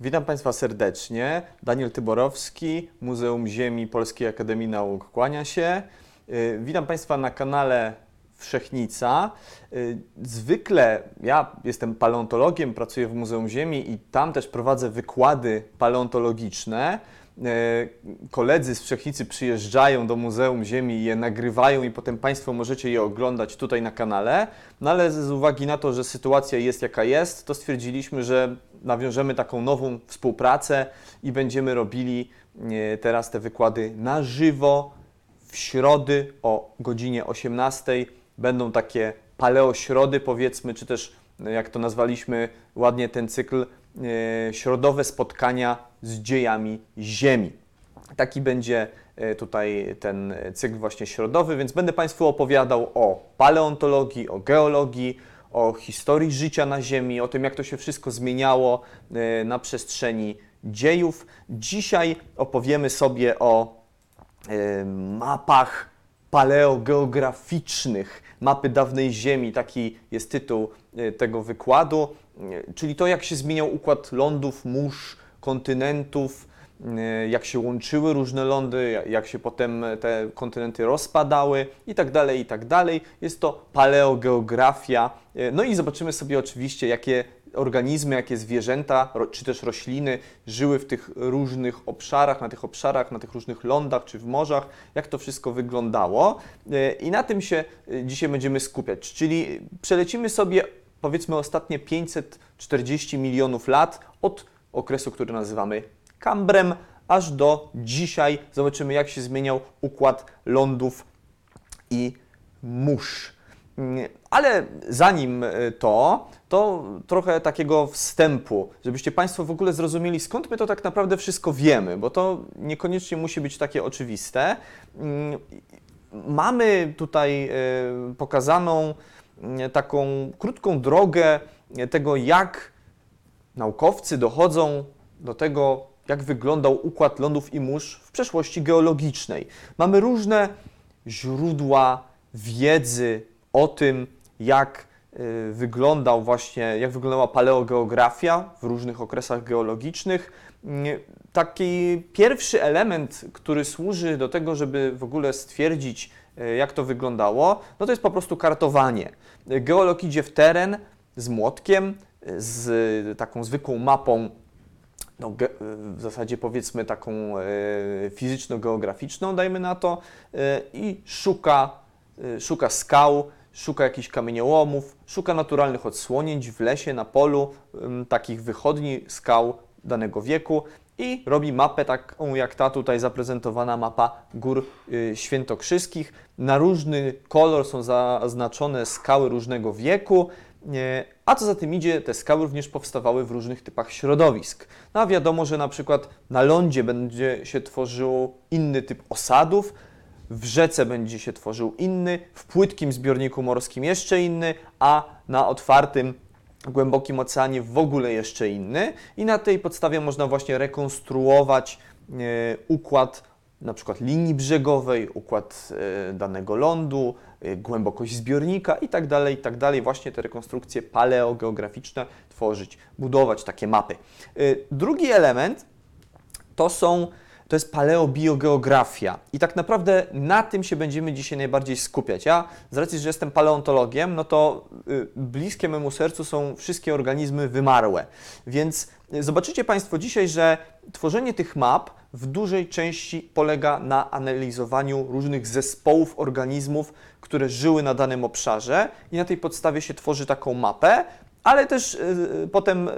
Witam Państwa serdecznie. Daniel Tyborowski, Muzeum Ziemi Polskiej Akademii Nauk kłania się. Y, Witam Państwa na kanale Wszechnica. Y, Zwykle ja jestem paleontologiem, pracuję w Muzeum Ziemi i tam też prowadzę wykłady paleontologiczne. Y, Koledzy z Wszechnicy przyjeżdżają do Muzeum Ziemi i je nagrywają i potem Państwo możecie je oglądać tutaj na kanale. No ale z uwagi na to, że sytuacja jest jaka jest, to stwierdziliśmy, że nawiążemy taką nową współpracę i będziemy robili e, teraz te wykłady na żywo w środy o godzinie 18. Będą takie paleośrody powiedzmy, czy też e, jak to nazwaliśmy ładnie ten cykl, e, środowe spotkania z dziejami Ziemi. Taki będzie e, tutaj ten cykl właśnie środowy, więc będę Państwu opowiadał o paleontologii, o geologii, o historii życia na Ziemi, o tym, jak to się wszystko zmieniało e, na przestrzeni dziejów. Dzisiaj opowiemy sobie o e, mapach paleogeograficznych, mapy dawnej Ziemi, taki jest tytuł e, tego wykładu, e, czyli to, jak się zmieniał układ lądów, mórz, kontynentów, e, jak się łączyły różne lądy, ja- jak się potem te kontynenty rozpadały i tak dalej, i tak dalej. Jest to paleogeografia. E, No i zobaczymy sobie oczywiście, jakie organizmy, jakie zwierzęta, czy też rośliny żyły w tych różnych obszarach, na tych obszarach, na tych różnych lądach czy w morzach, jak to wszystko wyglądało. E, I na tym się e, dzisiaj będziemy skupiać, czyli przelecimy sobie powiedzmy ostatnie 540 milionów lat od okresu, który nazywamy Kambrem, aż do dzisiaj. Zobaczymy, jak się zmieniał układ lądów i mórz. Ale zanim y, to, to trochę takiego wstępu, żebyście Państwo w ogóle zrozumieli, skąd my to tak naprawdę wszystko wiemy, bo to niekoniecznie musi być takie oczywiste. Mm, Mamy tutaj y, pokazaną taką krótką drogę y, tego, jak naukowcy dochodzą do tego, jak wyglądał układ lądów i mórz w przeszłości geologicznej. Mamy różne źródła wiedzy o tym, jak y, wyglądał właśnie, jak wyglądała paleogeografia w różnych okresach geologicznych. Y, Taki pierwszy element, który służy do tego, żeby w ogóle stwierdzić, jak to wyglądało, no to jest po prostu kartowanie. Geolog idzie w teren z młotkiem, y, z taką zwykłą mapą no, w zasadzie powiedzmy taką e, fizyczno-geograficzną, dajmy na to, e, i szuka, e, szuka skał, szuka jakichś kamieniołomów, szuka naturalnych odsłonięć w lesie, na polu, takich wychodni skał danego wieku i robi mapę taką jak ta tutaj zaprezentowana mapa gór y, świętokrzyskich. Na różny kolor są zaznaczone skały różnego wieku, nie, a co za tym idzie, te skały również powstawały w różnych typach środowisk. No a wiadomo, że na przykład na lądzie będzie się tworzył inny typ osadów, w rzece będzie się tworzył inny, w płytkim zbiorniku morskim jeszcze inny, a na otwartym, głębokim oceanie w ogóle jeszcze inny. I na tej podstawie można właśnie rekonstruować e, układ na przykład linii brzegowej, układ e, danego lądu, e, głębokość zbiornika i tak dalej, i tak. Właśnie te rekonstrukcje paleogeograficzne tworzyć, budować takie mapy. Drugi element to są, to jest paleobiogeografia. I tak naprawdę na tym się będziemy dzisiaj najbardziej skupiać. Ja z racji, że jestem paleontologiem, no to y, bliskie memu sercu są wszystkie organizmy wymarłe. Więc y, zobaczycie Państwo dzisiaj, że tworzenie tych map w dużej części polega na analizowaniu różnych zespołów organizmów, które żyły na danym obszarze i na tej podstawie się tworzy taką mapę, ale też y, potem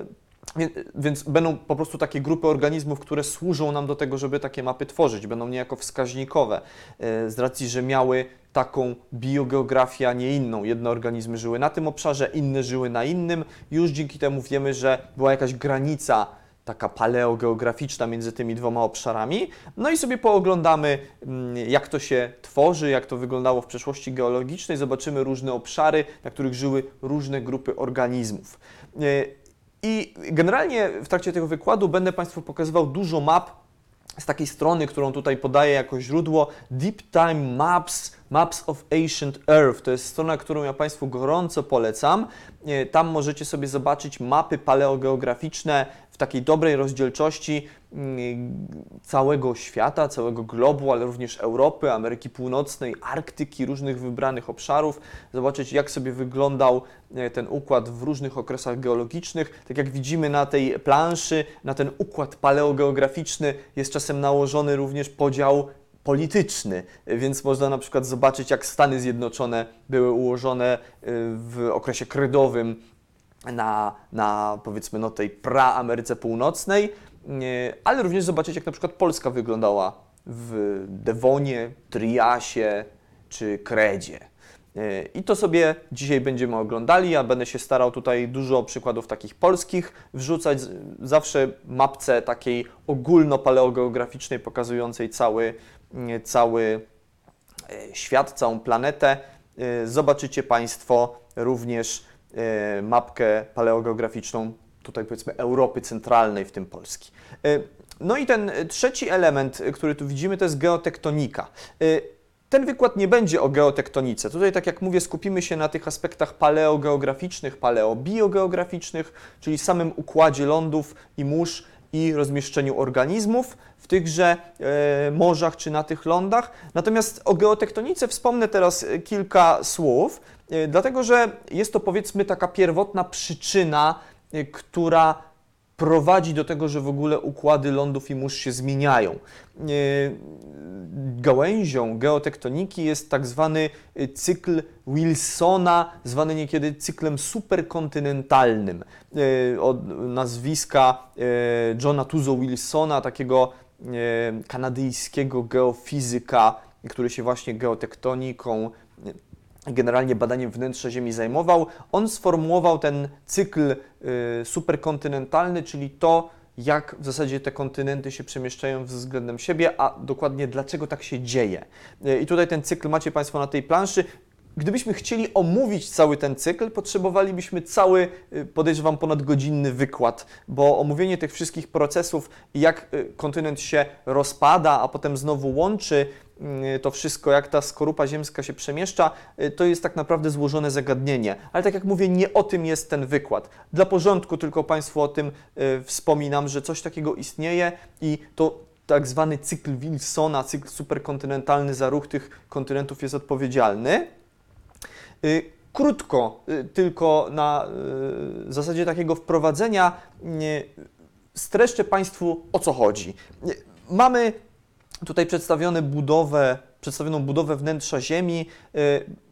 Więc będą po prostu takie grupy organizmów, które służą nam do tego, żeby takie mapy tworzyć. Będą niejako wskaźnikowe, e, z racji, że miały taką biogeografię, a nie inną. Jedne organizmy żyły na tym obszarze, inne żyły na innym. Już dzięki temu wiemy, że była jakaś granica taka paleogeograficzna między tymi dwoma obszarami. No i sobie pooglądamy, mm, jak to się tworzy, jak to wyglądało w przeszłości geologicznej. Zobaczymy różne obszary, na których żyły różne grupy organizmów. I generalnie w trakcie tego wykładu będę Państwu pokazywał dużo map z takiej strony, którą tutaj podaję jako źródło, Deep Time Maps Maps of Ancient Earth. To jest strona, którą ja Państwu gorąco polecam. E, Tam możecie sobie zobaczyć mapy paleogeograficzne w takiej dobrej rozdzielczości mm, całego świata, całego globu, ale również Europy, Ameryki Północnej, Arktyki, różnych wybranych obszarów. Zobaczyć, jak sobie wyglądał e, ten układ w różnych okresach geologicznych. Tak jak widzimy na tej planszy, na ten układ paleogeograficzny jest czasem nałożony również podział polityczny, więc można na przykład zobaczyć, jak Stany Zjednoczone były ułożone y, w okresie krydowym na, na powiedzmy no, tej pra-Ameryce Północnej, y, ale również zobaczyć, jak na przykład Polska wyglądała w Dewonie, Triasie czy Kredzie. Y, I to sobie dzisiaj będziemy oglądali. Ja będę się starał tutaj dużo przykładów takich polskich wrzucać. Zawsze mapce takiej ogólnopaleogeograficznej pokazującej cały, y, cały świat, całą planetę. Zobaczycie Państwo również mapkę paleogeograficzną, tutaj powiedzmy Europy Centralnej, w tym Polski. E, No i ten e, trzeci element, e, który tu widzimy, to jest geotektonika. E, Ten wykład nie będzie o geotektonice. Tutaj, tak jak mówię, skupimy się na tych aspektach paleogeograficznych, paleobiogeograficznych, czyli samym układzie lądów i mórz i rozmieszczeniu organizmów w tychże e, morzach czy na tych lądach. Natomiast o geotektonice wspomnę teraz e, kilka słów, e, dlatego że jest to powiedzmy taka pierwotna przyczyna, która prowadzi do tego, że w ogóle układy lądów i mórz się zmieniają. E, Gałęzią geotektoniki jest tak zwany e, cykl Wilsona, zwany niekiedy cyklem superkontynentalnym. E, Od nazwiska Johna Tuzo Wilsona, takiego kanadyjskiego geofizyka, który się właśnie geotektoniką generalnie badaniem wnętrza Ziemi zajmował, on sformułował ten cykl y, superkontynentalny, czyli to, jak w zasadzie te kontynenty się przemieszczają względem siebie, a dokładnie dlaczego tak się dzieje. Y, I tutaj ten cykl macie Państwo na tej planszy. Gdybyśmy chcieli omówić cały ten cykl, potrzebowalibyśmy cały, y, podejrzewam, ponadgodzinny wykład, bo omówienie tych wszystkich procesów jak y, kontynent się rozpada, a potem znowu łączy, y, to wszystko, jak ta skorupa ziemska się przemieszcza, to jest tak naprawdę złożone zagadnienie. Ale tak jak mówię, nie o tym jest ten wykład. Dla porządku tylko Państwu o tym wspominam, że coś takiego istnieje i to tak zwany cykl Wilsona, cykl superkontynentalny za ruch tych kontynentów jest odpowiedzialny. Y, Krótko, y, tylko na y, zasadzie takiego wprowadzenia, streszczę Państwu o co chodzi. Mamy tutaj przedstawione budowę, przedstawioną budowę wnętrza Ziemi.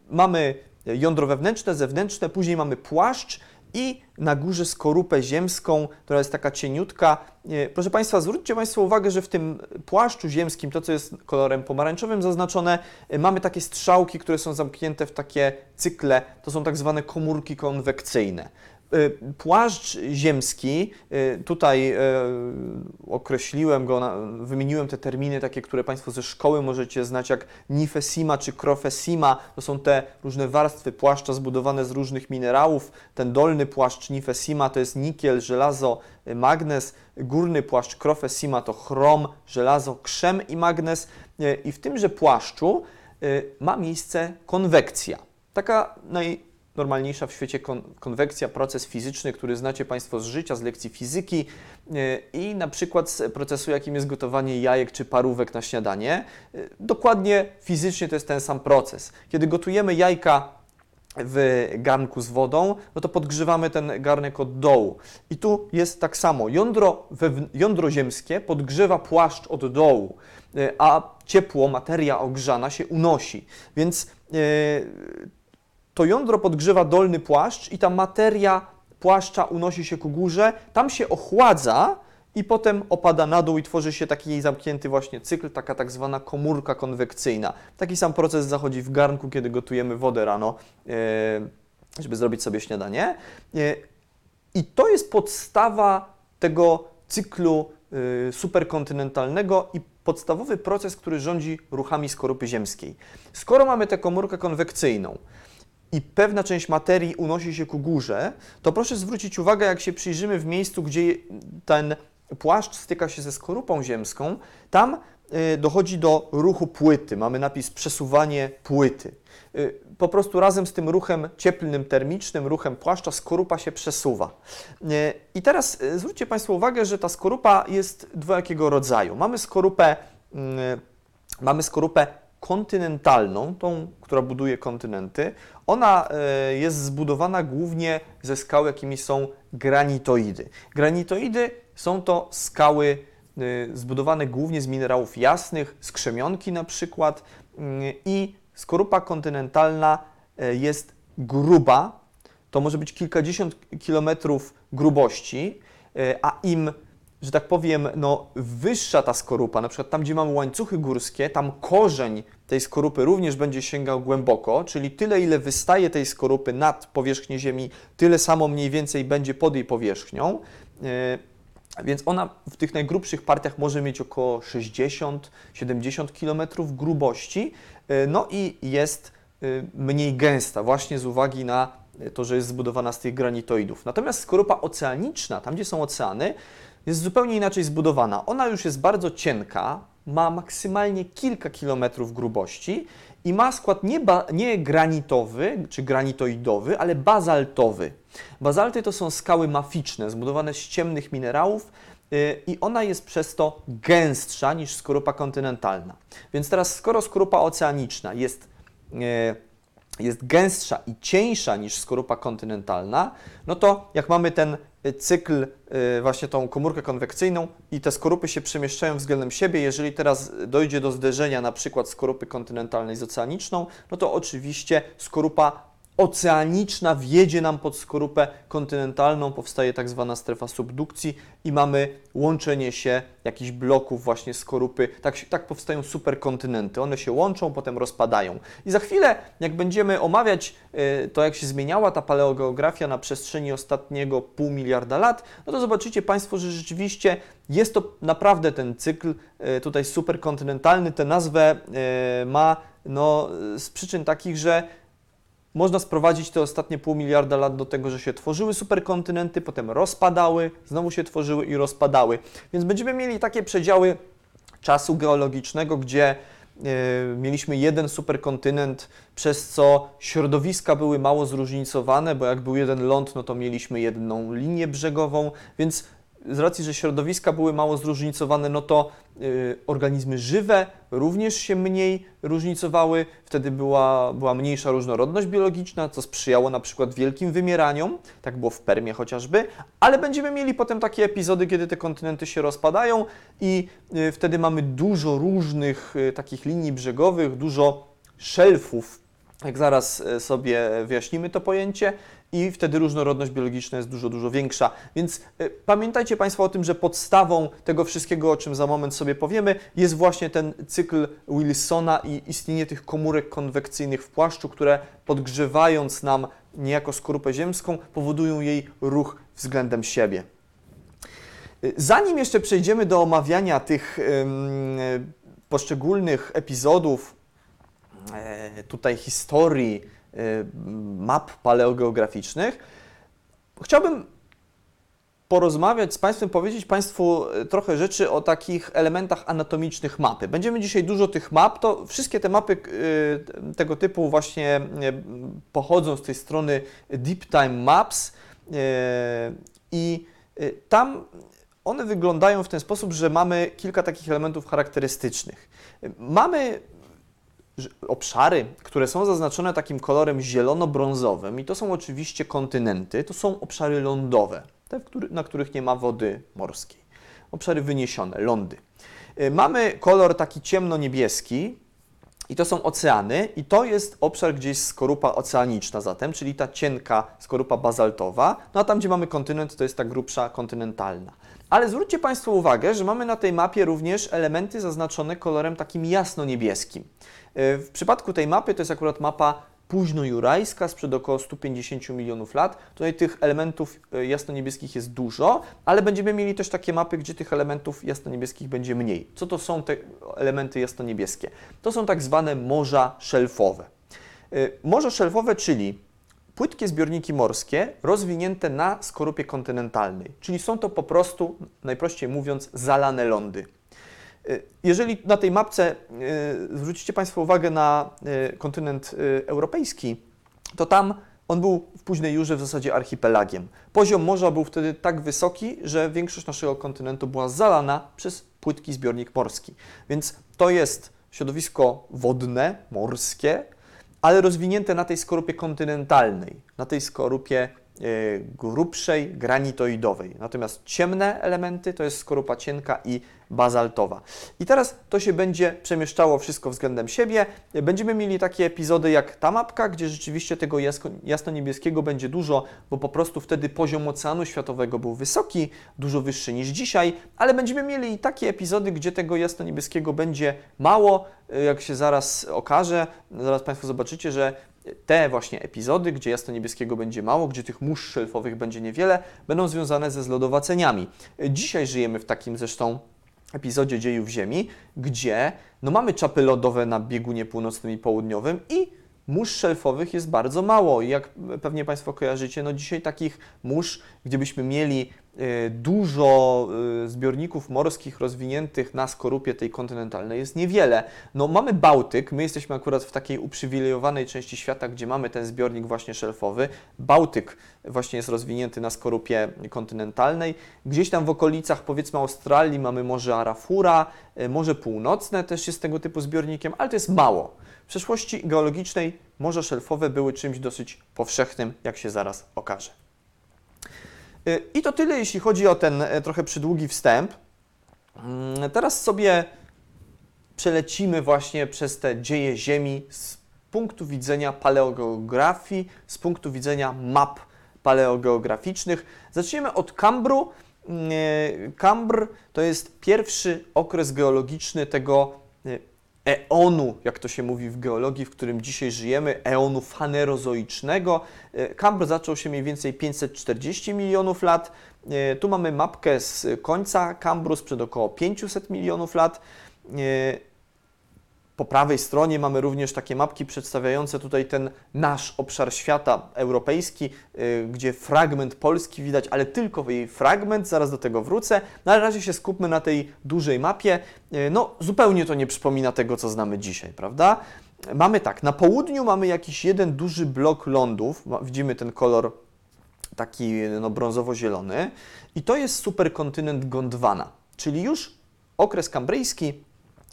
Mamy jądro wewnętrzne, zewnętrzne, później mamy płaszcz i na górze skorupę ziemską, która jest taka cieniutka. Y, Proszę Państwa, zwróćcie Państwo uwagę, że w tym płaszczu ziemskim, to co jest kolorem pomarańczowym zaznaczone, y, mamy takie strzałki, które są zamknięte w takie cykle, to są tak zwane komórki konwekcyjne. Y, Płaszcz ziemski, y, tutaj y, określiłem go, wymieniłem te terminy takie, które Państwo ze szkoły możecie znać, jak nifesima czy krofesima. To są te różne warstwy płaszcza zbudowane z różnych minerałów. Ten dolny płaszcz nifesima to jest nikiel, żelazo, magnez. Górny płaszcz krofesima to chrom, żelazo, krzem i magnez. I w tymże płaszczu ma miejsce konwekcja. Taka najnormalniejsza w świecie kon konwekcja, proces fizyczny, który znacie Państwo z życia, z lekcji fizyki yy, i na przykład z procesu, jakim jest gotowanie jajek czy parówek na śniadanie. Yy, Dokładnie fizycznie to jest ten sam proces. Kiedy gotujemy jajka w garnku z wodą, no to podgrzewamy ten garnek od dołu. I tu jest tak samo. Jądro, jądro ziemskie podgrzewa płaszcz od dołu, y, a ciepło, materia ogrzana się unosi. Więc y, to jądro podgrzewa dolny płaszcz i ta materia płaszcza unosi się ku górze, tam się ochładza i potem opada na dół i tworzy się taki zamknięty właśnie cykl, taka tak zwana komórka konwekcyjna. Taki sam proces zachodzi w garnku, kiedy gotujemy wodę rano, e, żeby zrobić sobie śniadanie. E, I to jest podstawa tego cyklu y, superkontynentalnego i podstawowy proces, który rządzi ruchami skorupy ziemskiej. Skoro mamy tę komórkę konwekcyjną i pewna część materii unosi się ku górze, to proszę zwrócić uwagę, jak się przyjrzymy w miejscu, gdzie ten płaszcz styka się ze skorupą ziemską, tam y, dochodzi do ruchu płyty. Mamy napis przesuwanie płyty. Y, Po prostu razem z tym ruchem cieplnym, termicznym, ruchem płaszcza skorupa się przesuwa. Y, I teraz zwróćcie Państwo uwagę, że ta skorupa jest dwojakiego rodzaju. Mamy skorupę, y, mamy skorupę kontynentalną, tą, która buduje kontynenty. Ona y, jest zbudowana głównie ze skał, jakimi są granitoidy. Granitoidy są to skały y, zbudowane głównie z minerałów jasnych, z krzemionki na przykład y, i skorupa kontynentalna y, jest gruba, to może być kilkadziesiąt kilometrów grubości, a im, że tak powiem, no, wyższa ta skorupa, na przykład tam, gdzie mamy łańcuchy górskie, tam korzeń tej skorupy również będzie sięgał głęboko, czyli tyle, ile wystaje tej skorupy nad powierzchnię Ziemi, tyle samo mniej więcej będzie pod jej powierzchnią. Y, Więc ona w tych najgrubszych partiach może mieć około 60-70 km grubości, y, no i jest y, mniej gęsta, właśnie z uwagi na to, że jest zbudowana z tych granitoidów. Natomiast skorupa oceaniczna, tam gdzie są oceany, jest zupełnie inaczej zbudowana. Ona już jest bardzo cienka, ma maksymalnie kilka kilometrów grubości i ma skład nie, nie granitowy czy granitoidowy, ale bazaltowy. Bazalty to są skały maficzne, zbudowane z ciemnych minerałów yy, i ona jest przez to gęstsza niż skorupa kontynentalna. Więc teraz, skoro skorupa oceaniczna jest, yy, jest gęstsza i cieńsza niż skorupa kontynentalna, no to jak mamy ten y, cykl, y, właśnie tą komórkę konwekcyjną i te skorupy się przemieszczają względem siebie, jeżeli teraz dojdzie do zderzenia na przykład skorupy kontynentalnej z oceaniczną, no to oczywiście skorupa oceaniczna wjedzie nam pod skorupę kontynentalną, powstaje tak zwana strefa subdukcji i mamy łączenie się jakichś bloków właśnie skorupy. Tak, tak powstają superkontynenty. One się łączą, potem rozpadają. I za chwilę, jak będziemy omawiać y, to, jak się zmieniała ta paleogeografia na przestrzeni ostatniego pół miliarda lat, no to zobaczycie Państwo, że rzeczywiście jest to naprawdę ten cykl y, tutaj superkontynentalny. Tę nazwę y, ma no, z przyczyn takich, że można sprowadzić te ostatnie pół miliarda lat do tego, że się tworzyły superkontynenty, potem rozpadały, znowu się tworzyły i rozpadały. Więc będziemy mieli takie przedziały czasu geologicznego, gdzie e, mieliśmy jeden superkontynent, przez co środowiska były mało zróżnicowane, bo jak był jeden ląd, no to mieliśmy jedną linię brzegową, więc z racji, że środowiska były mało zróżnicowane, no to y, organizmy żywe również się mniej różnicowały, wtedy była, była mniejsza różnorodność biologiczna, co sprzyjało na przykład wielkim wymieraniom, tak było w Permie chociażby, ale będziemy mieli potem takie epizody, kiedy te kontynenty się rozpadają i y, wtedy mamy dużo różnych y, takich linii brzegowych, dużo szelfów, jak zaraz sobie wyjaśnimy to pojęcie, i wtedy różnorodność biologiczna jest dużo, dużo większa. Więc e, pamiętajcie Państwo o tym, że podstawą tego wszystkiego, o czym za moment sobie powiemy, jest właśnie ten cykl Wilsona i istnienie tych komórek konwekcyjnych w płaszczu, które podgrzewając nam niejako skorupę ziemską, powodują jej ruch względem siebie. E, Zanim jeszcze przejdziemy do omawiania tych em, poszczególnych epizodów, e, tutaj historii map paleogeograficznych, chciałbym porozmawiać z Państwem, powiedzieć Państwu e, trochę rzeczy o takich elementach anatomicznych mapy. Będziemy dzisiaj dużo tych map, to wszystkie te mapy e, tego typu właśnie pochodzą z tej strony Deep Time Maps i tam one wyglądają w ten sposób, że mamy kilka takich elementów charakterystycznych. Mamy obszary, które są zaznaczone takim kolorem zielono-brązowym i to są oczywiście kontynenty, to są obszary lądowe, te, na których nie ma wody morskiej. Obszary wyniesione, lądy. Y, Mamy kolor taki ciemno-niebieski i to są oceany i to jest obszar, gdzie jest skorupa oceaniczna zatem, czyli ta cienka skorupa bazaltowa, no a tam, gdzie mamy kontynent, to jest ta grubsza kontynentalna. Ale zwróćcie Państwo uwagę, że mamy na tej mapie również elementy zaznaczone kolorem takim jasno-niebieskim. Y, W przypadku tej mapy to jest akurat mapa późno-jurajska sprzed około 150 milionów lat. Tutaj tych elementów y, jasno-niebieskich jest dużo, ale będziemy mieli też takie mapy, gdzie tych elementów jasno-niebieskich będzie mniej. Co to są te elementy jasno-niebieskie? To są tak zwane morza szelfowe. Y, Morze szelfowe, czyli płytkie zbiorniki morskie rozwinięte na skorupie kontynentalnej, czyli są to po prostu, najprościej mówiąc, zalane lądy. Jeżeli na tej mapce zwrócicie Państwo uwagę na kontynent europejski, to tam on był w późnej Jurze w zasadzie archipelagiem. Poziom morza był wtedy tak wysoki, że większość naszego kontynentu była zalana przez płytki zbiornik morski. Więc to jest środowisko wodne, morskie, ale rozwinięte na tej skorupie kontynentalnej, na tej skorupie grubszej, granitoidowej. Natomiast ciemne elementy to jest skorupa cienka i bazaltowa. I teraz to się będzie przemieszczało wszystko względem siebie. Będziemy mieli takie epizody jak ta mapka, gdzie rzeczywiście tego jasno-niebieskiego będzie dużo, bo po prostu wtedy poziom oceanu światowego był wysoki, dużo wyższy niż dzisiaj, ale będziemy mieli i takie epizody, gdzie tego jasno-niebieskiego będzie mało, jak się zaraz okaże, zaraz Państwo zobaczycie, że te właśnie epizody, gdzie jasno-niebieskiego będzie mało, gdzie tych mórz szelfowych będzie niewiele, będą związane ze zlodowaceniami. Dzisiaj żyjemy w takim zresztą epizodzie dziejów Ziemi, gdzie no, mamy czapy lodowe na biegunie północnym i południowym i mórz szelfowych jest bardzo mało. I jak pewnie Państwo kojarzycie, no dzisiaj takich mórz, gdybyśmy mieli y, dużo y, zbiorników morskich rozwiniętych na skorupie tej kontynentalnej jest niewiele. No mamy Bałtyk, my jesteśmy akurat w takiej uprzywilejowanej części świata, gdzie mamy ten zbiornik właśnie szelfowy. Bałtyk właśnie jest rozwinięty na skorupie kontynentalnej. Gdzieś tam w okolicach powiedzmy Australii mamy Morze Arafura, y, Morze Północne też jest tego typu zbiornikiem, ale to jest mało. W przeszłości geologicznej morza szelfowe były czymś dosyć powszechnym, jak się zaraz okaże. Y, I to tyle, jeśli chodzi o ten e, trochę przydługi wstęp. Mm, teraz sobie przelecimy właśnie przez te dzieje Ziemi z punktu widzenia paleogeografii, z punktu widzenia map paleogeograficznych. Zaczniemy od Kambru. Mm, e, Kambr to jest pierwszy okres geologiczny tego eonu, jak to się mówi w geologii, w którym dzisiaj żyjemy, eonu fanerozoicznego. E, Kambr zaczął się mniej więcej 540 milionów lat. E, tu mamy mapkę z końca Kambru sprzed około 500 milionów lat. Po prawej stronie mamy również takie mapki przedstawiające tutaj ten nasz obszar świata europejski, yy, gdzie fragment Polski widać, ale tylko jej fragment, zaraz do tego wrócę. Na razie się skupmy na tej dużej mapie. Yy, no, zupełnie to nie przypomina tego, co znamy dzisiaj, prawda? Mamy tak, na południu mamy jakiś jeden duży blok lądów, widzimy ten kolor taki no, brązowo-zielony i to jest superkontynent Gondwana, czyli już okres kambryjski,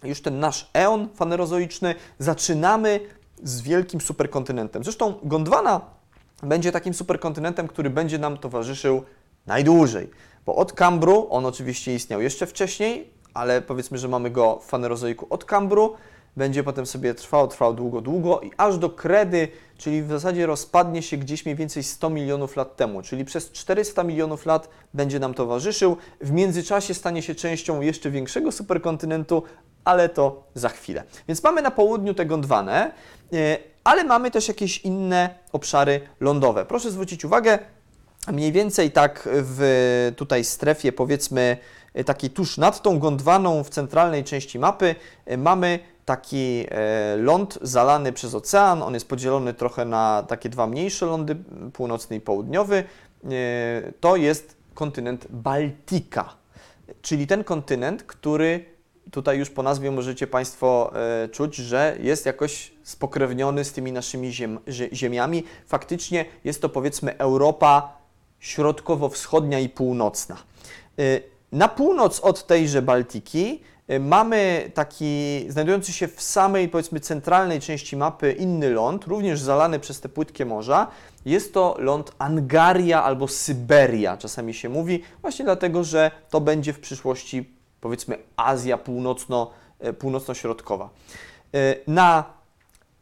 już ten nasz eon fanerozoiczny, zaczynamy z wielkim superkontynentem. Zresztą Gondwana będzie takim superkontynentem, który będzie nam towarzyszył najdłużej, bo od Kambru, on oczywiście istniał jeszcze wcześniej, ale powiedzmy, że mamy go w fanerozoiku od Kambru, będzie potem sobie trwał, trwał długo, długo i aż do kredy, czyli w zasadzie rozpadnie się gdzieś mniej więcej 100 milionów lat temu, czyli przez 400 milionów lat będzie nam towarzyszył. W międzyczasie stanie się częścią jeszcze większego superkontynentu, ale to za chwilę. Więc mamy na południu te Gondwanę, e, ale mamy też jakieś inne obszary lądowe. Proszę zwrócić uwagę, mniej więcej tak w tutaj strefie powiedzmy e, takiej tuż nad tą Gondwaną w centralnej części mapy e, mamy taki ląd zalany przez ocean. On jest podzielony trochę na takie dwa mniejsze lądy, północny i południowy. To jest kontynent Baltika, czyli ten kontynent, który tutaj już po nazwie możecie Państwo e, czuć, że jest jakoś spokrewniony z tymi naszymi ziem, ziemiami. Faktycznie jest to powiedzmy Europa środkowo-wschodnia i północna. E, na północ od tejże Baltiki e, mamy taki znajdujący się w samej powiedzmy centralnej części mapy inny ląd, również zalany przez te płytkie morza. Jest to ląd Angaria albo Syberia, czasami się mówi, właśnie dlatego, że to będzie w przyszłości powiedzmy Azja północno, e, północno-środkowa. E, na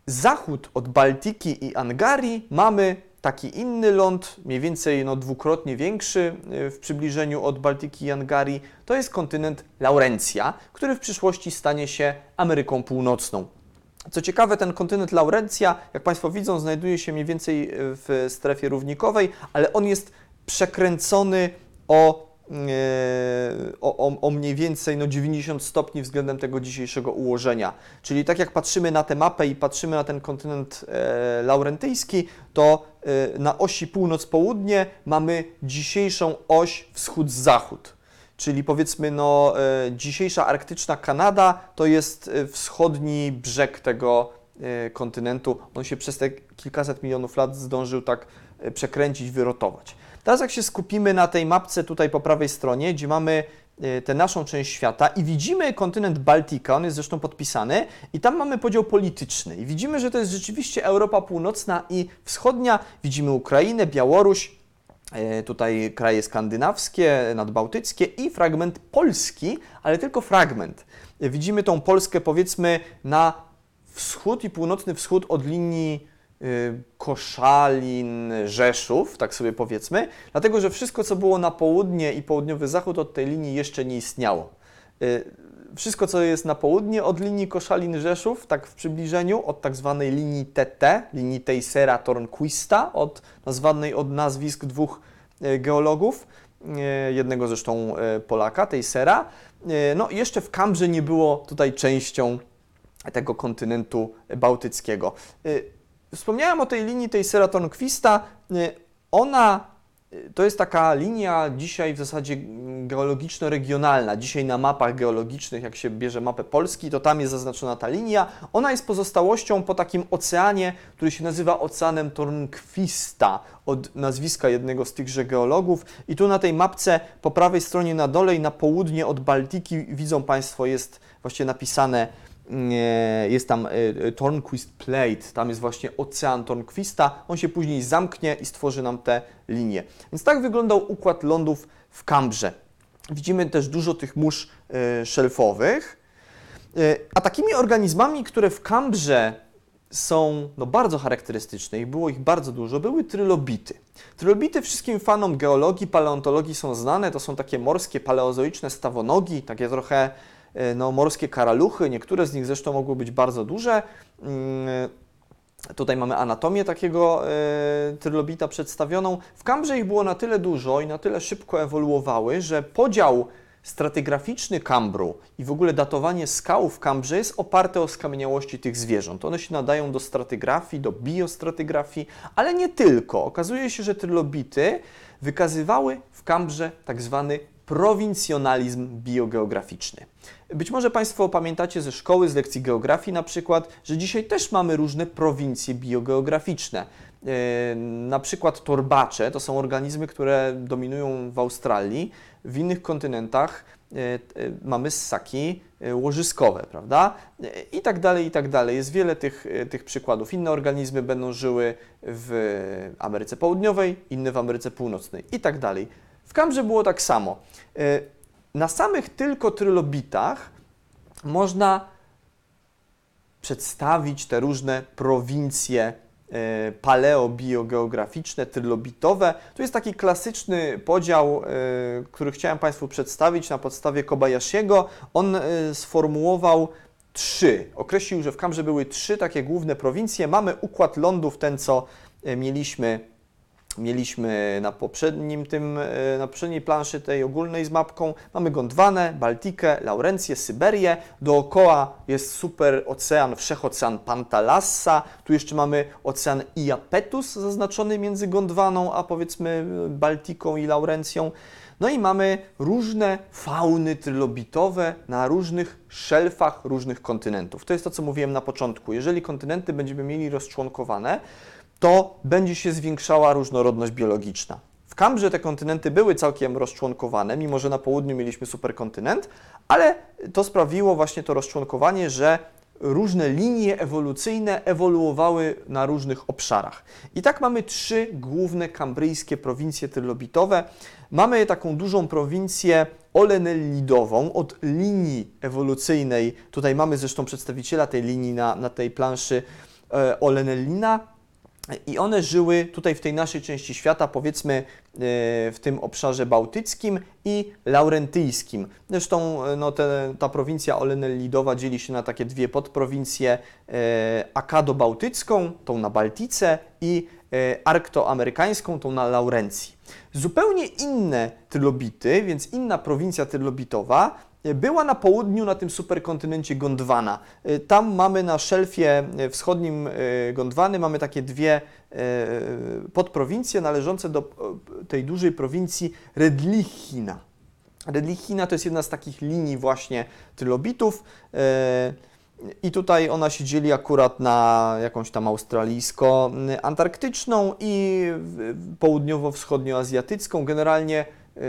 zachód od Baltiki i Angarii mamy taki inny ląd, mniej więcej no, dwukrotnie większy e, w przybliżeniu od Baltiki i Angarii. To jest kontynent Laurencja, który w przyszłości stanie się Ameryką Północną. Co ciekawe, ten kontynent Laurencja, jak Państwo widzą, znajduje się mniej więcej w strefie równikowej, ale on jest przekręcony o E, o, o, mniej więcej no 90 stopni względem tego dzisiejszego ułożenia. Czyli tak jak patrzymy na tę mapę i patrzymy na ten kontynent e, laurentyjski, to e, na osi północ-południe mamy dzisiejszą oś wschód-zachód. czyli powiedzmy no, e, dzisiejsza arktyczna Kanada to jest e, wschodni brzeg tego e, kontynentu. On się przez te kilkaset milionów lat zdążył tak e, przekręcić, wyrotować. Teraz jak się skupimy na tej mapce tutaj po prawej stronie, gdzie mamy e, tę naszą część świata i widzimy kontynent Baltika, on jest zresztą podpisany i tam mamy podział polityczny i widzimy, że to jest rzeczywiście Europa Północna i Wschodnia, widzimy Ukrainę, Białoruś, e, tutaj kraje skandynawskie, nadbałtyckie i fragment Polski, ale tylko fragment. E, Widzimy tą Polskę powiedzmy na wschód i północny wschód od linii Koszalin, Rzeszów, tak sobie powiedzmy, dlatego że wszystko, co było na południe i południowy zachód od tej linii jeszcze nie istniało. Y, Wszystko, co jest na południe od linii Koszalin-Rzeszów, tak w przybliżeniu, od tak zwanej linii TT, linii Tejsera Tornquista, od nazwanej od nazwisk dwóch y, geologów, y, jednego zresztą y, Polaka, Tejsera. Y, No, jeszcze w Kambrze nie było tutaj częścią tego kontynentu bałtyckiego. Wspomniałem o tej linii tej Seratonquista. Y, Ona y, to jest taka linia dzisiaj w zasadzie mm, geologiczno-regionalna. Dzisiaj na mapach geologicznych, jak się bierze mapę Polski, to tam jest zaznaczona ta linia. Ona jest pozostałością po takim oceanie, który się nazywa Oceanem Tornquista, od nazwiska jednego z tychże geologów. I tu na tej mapce po prawej stronie na dole i na południe od Baltiki widzą Państwo jest właśnie napisane jest tam y, y, Tornquist Plate, tam jest właśnie ocean Tornquista, on się później zamknie i stworzy nam te linie. Więc tak wyglądał układ lądów w Kambrze. Widzimy też dużo tych mórz y, szelfowych, a takimi organizmami, które w Kambrze są no, bardzo charakterystyczne i było ich bardzo dużo, były trylobity. Trylobity wszystkim fanom geologii, paleontologii są znane, to są takie morskie, paleozoiczne stawonogi, takie trochę e, no, morskie karaluchy, niektóre z nich zresztą mogły być bardzo duże. Mm, Tutaj mamy anatomię takiego e, trylobita przedstawioną. W Kambrze ich było na tyle dużo i na tyle szybko ewoluowały, że podział stratygraficzny Kambru i w ogóle datowanie skał w Kambrze jest oparte o skamieniałości tych zwierząt. One się nadają do stratygrafii, do biostratygrafii, ale nie tylko. Okazuje się, że trylobity wykazywały w Kambrze tak zwany prowincjonalizm biogeograficzny. Być może Państwo pamiętacie ze szkoły, z lekcji geografii na przykład, że dzisiaj też mamy różne prowincje biogeograficzne. E, Na przykład torbacze to są organizmy, które dominują w Australii, w innych kontynentach e, e, mamy ssaki łożyskowe, prawda? I tak dalej, i tak dalej. Jest wiele tych, tych przykładów. Inne organizmy będą żyły w Ameryce Południowej, inne w Ameryce Północnej i tak dalej. W Kambrze było tak samo. E, Na samych tylko trylobitach można przedstawić te różne prowincje e, paleobiogeograficzne, trylobitowe. To jest taki klasyczny podział, e, który chciałem Państwu przedstawić na podstawie Kobayashiego. On sformułował trzy, określił, że w Kambrze były trzy takie główne prowincje. Mamy układ lądów, ten co mieliśmy mieliśmy na poprzednim tym, e, na poprzedniej planszy tej ogólnej z mapką. Mamy Gondwanę, Baltikę, Laurencję, Syberię. Dookoła jest super ocean, wszechocean Pantalassa. Tu jeszcze mamy ocean Iapetus zaznaczony między Gondwaną a powiedzmy Baltiką i Laurencją. No i mamy różne fauny trylobitowe na różnych szelfach różnych kontynentów. To jest to, co mówiłem na początku. Jeżeli kontynenty będziemy mieli rozczłonkowane, to będzie się zwiększała różnorodność biologiczna. W Kambrze te kontynenty były całkiem rozczłonkowane, mimo że na południu mieliśmy superkontynent, ale to sprawiło właśnie to rozczłonkowanie, że różne linie ewolucyjne ewoluowały na różnych obszarach. I tak mamy trzy główne kambryjskie prowincje trylobitowe. Mamy taką dużą prowincję olenellidową od linii ewolucyjnej. Tutaj mamy zresztą przedstawiciela tej linii na, na tej planszy e, Olenellina. I one żyły tutaj w tej naszej części świata, powiedzmy e, w tym obszarze bałtyckim i laurentyjskim. Zresztą e, no, te, ta prowincja Olenellidowa dzieli się na takie dwie podprowincje, e, akado-bałtycką, tą na Baltice i arktoamerykańską, tą na Laurencji. Zupełnie inne trylobity, więc inna prowincja trylobitowa była na południu, na tym superkontynencie Gondwana. E, Tam mamy na szelfie e, wschodnim e, Gondwany, mamy takie dwie e, podprowincje należące do e, tej dużej prowincji Redlichina. Redlichina to jest jedna z takich linii właśnie trylobitów. e, I tutaj ona się dzieli akurat na jakąś tam australijsko-antarktyczną i południowo-wschodnioazjatycką. Generalnie e,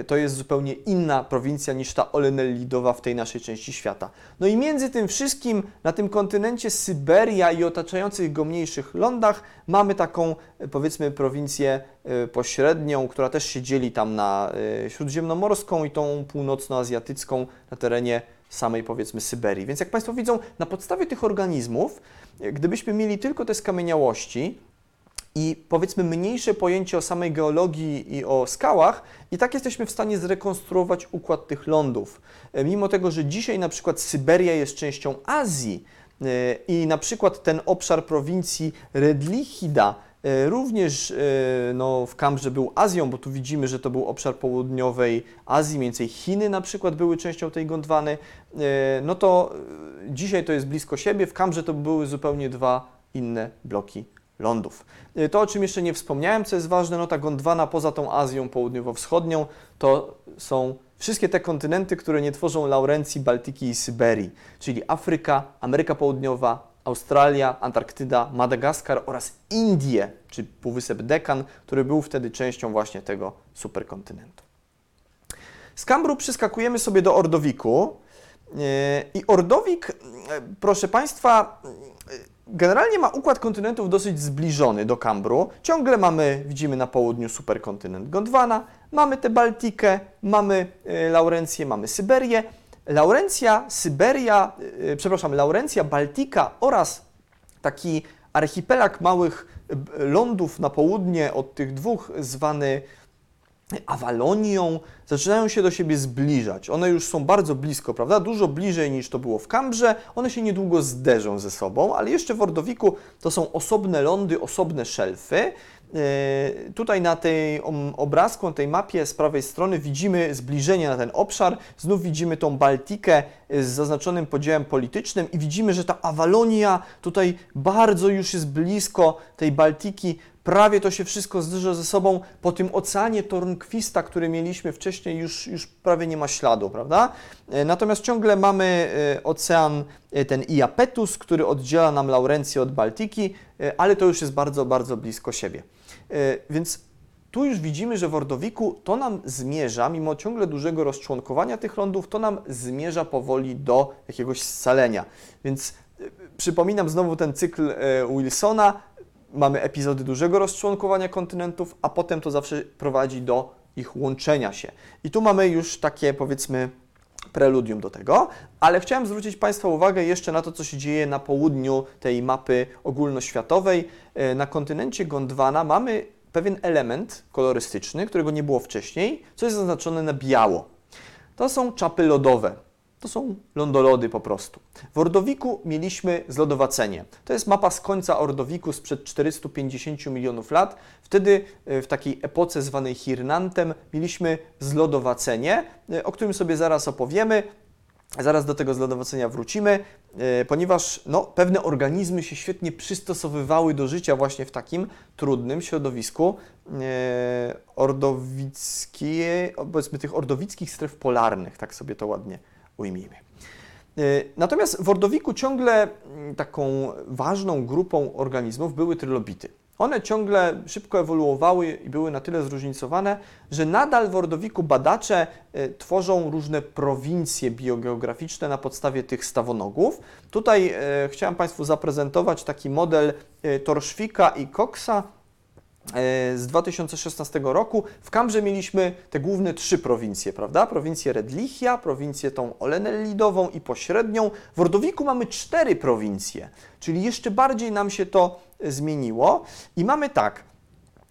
to jest zupełnie inna prowincja niż ta Olenellidowa w tej naszej części świata. No i między tym wszystkim na tym kontynencie Syberia i otaczających go mniejszych lądach mamy taką e, powiedzmy prowincję e, pośrednią, która też się dzieli tam na śródziemnomorską i tą północnoazjatycką na terenie samej powiedzmy Syberii. Więc jak Państwo widzą, na podstawie tych organizmów, gdybyśmy mieli tylko te skamieniałości, i powiedzmy mniejsze pojęcie o samej geologii i o skałach, i tak jesteśmy w stanie zrekonstruować układ tych lądów. E, Mimo tego, że dzisiaj na przykład Syberia jest częścią Azji e, i na przykład ten obszar prowincji Redlichida e, również no, w Kambrze był Azją, bo tu widzimy, że to był obszar południowej Azji, mniej więcej Chiny na przykład były częścią tej Gondwany, no to dzisiaj to jest blisko siebie, w Kambrze to były zupełnie dwa inne bloki lądów. Y, To, o czym jeszcze nie wspomniałem, co jest ważne, no ta Gondwana poza tą Azją południowo-wschodnią, to są wszystkie te kontynenty, które nie tworzą Laurencji, Bałtyki i Syberii, czyli Afryka, Ameryka Południowa, Australia, Antarktyda, Madagaskar oraz Indie, czy Półwysep Dekan, który był wtedy częścią właśnie tego superkontynentu. Z Kambru przeskakujemy sobie do Ordowiku. Yy, I Ordowik, yy, proszę Państwa, generalnie ma układ kontynentów dosyć zbliżony do Kambru. Ciągle mamy, widzimy na południu superkontynent Gondwana, mamy tę Baltikę, mamy yy, Laurencję, mamy Syberię. Laurencja, Syberia, yy, przepraszam, Laurencja, Baltika oraz taki archipelag małych y, lądów na południe od tych dwóch zwany Awalonią, zaczynają się do siebie zbliżać. One już są bardzo blisko, prawda? Dużo bliżej niż to było w Kambrze. One się niedługo zderzą ze sobą, ale jeszcze w Ordowiku to są osobne lądy, osobne szelfy. Yy, Tutaj na tej obrazku, na tej mapie z prawej strony widzimy zbliżenie na ten obszar. Znów widzimy tą Baltikę y, z zaznaczonym podziałem politycznym i widzimy, że ta Awalonia tutaj bardzo już jest blisko tej Baltiki. Prawie to się wszystko zderza ze sobą. Po tym oceanie Tornquista, który mieliśmy wcześniej, już, już prawie nie ma śladu, prawda? E, Natomiast ciągle mamy e, ocean, e, ten Iapetus, który oddziela nam Laurencję od Baltiki, ale to już jest bardzo, bardzo blisko siebie. Więc tu już widzimy, że w Ordowiku to nam zmierza, mimo ciągle dużego rozczłonkowania tych lądów, to nam zmierza powoli do jakiegoś scalenia. Więc przypominam znowu ten cykl Wilsona. Mamy epizody dużego rozczłonkowania kontynentów, a potem to zawsze prowadzi do ich łączenia się. I tu mamy już takie, powiedzmy, preludium do tego, ale chciałem zwrócić Państwa uwagę jeszcze na to, co się dzieje na południu tej mapy ogólnoświatowej. E, Na kontynencie Gondwana mamy pewien element kolorystyczny, którego nie było wcześniej, co jest zaznaczone na biało. To są czapy lodowe. To są lądolody po prostu. W Ordowiku mieliśmy zlodowacenie. To jest mapa z końca Ordowiku sprzed 450 milionów lat. Wtedy e, w takiej epoce zwanej Hirnantem mieliśmy zlodowacenie, e, o którym sobie zaraz opowiemy. Zaraz do tego zlodowacenia wrócimy, e, ponieważ no, pewne organizmy się świetnie przystosowywały do życia właśnie w takim trudnym środowisku ordowickie, powiedzmy tych ordowickich stref polarnych, tak sobie to ładnie ujmijmy. E, Natomiast w Ordowiku ciągle mm, taką ważną grupą organizmów były trylobity. One ciągle szybko ewoluowały i były na tyle zróżnicowane, że nadal w Ordowiku badacze e, tworzą różne prowincje biogeograficzne na podstawie tych stawonogów. Tutaj e, chciałem Państwu zaprezentować taki model Torszwika i Coxa, z 2016 roku. W Kambrze mieliśmy te główne trzy prowincje, prawda? Prowincję Redlichia, prowincję tą Olenellidową i pośrednią. W Ordowiku mamy cztery prowincje, czyli jeszcze bardziej nam się to e, zmieniło. I mamy tak,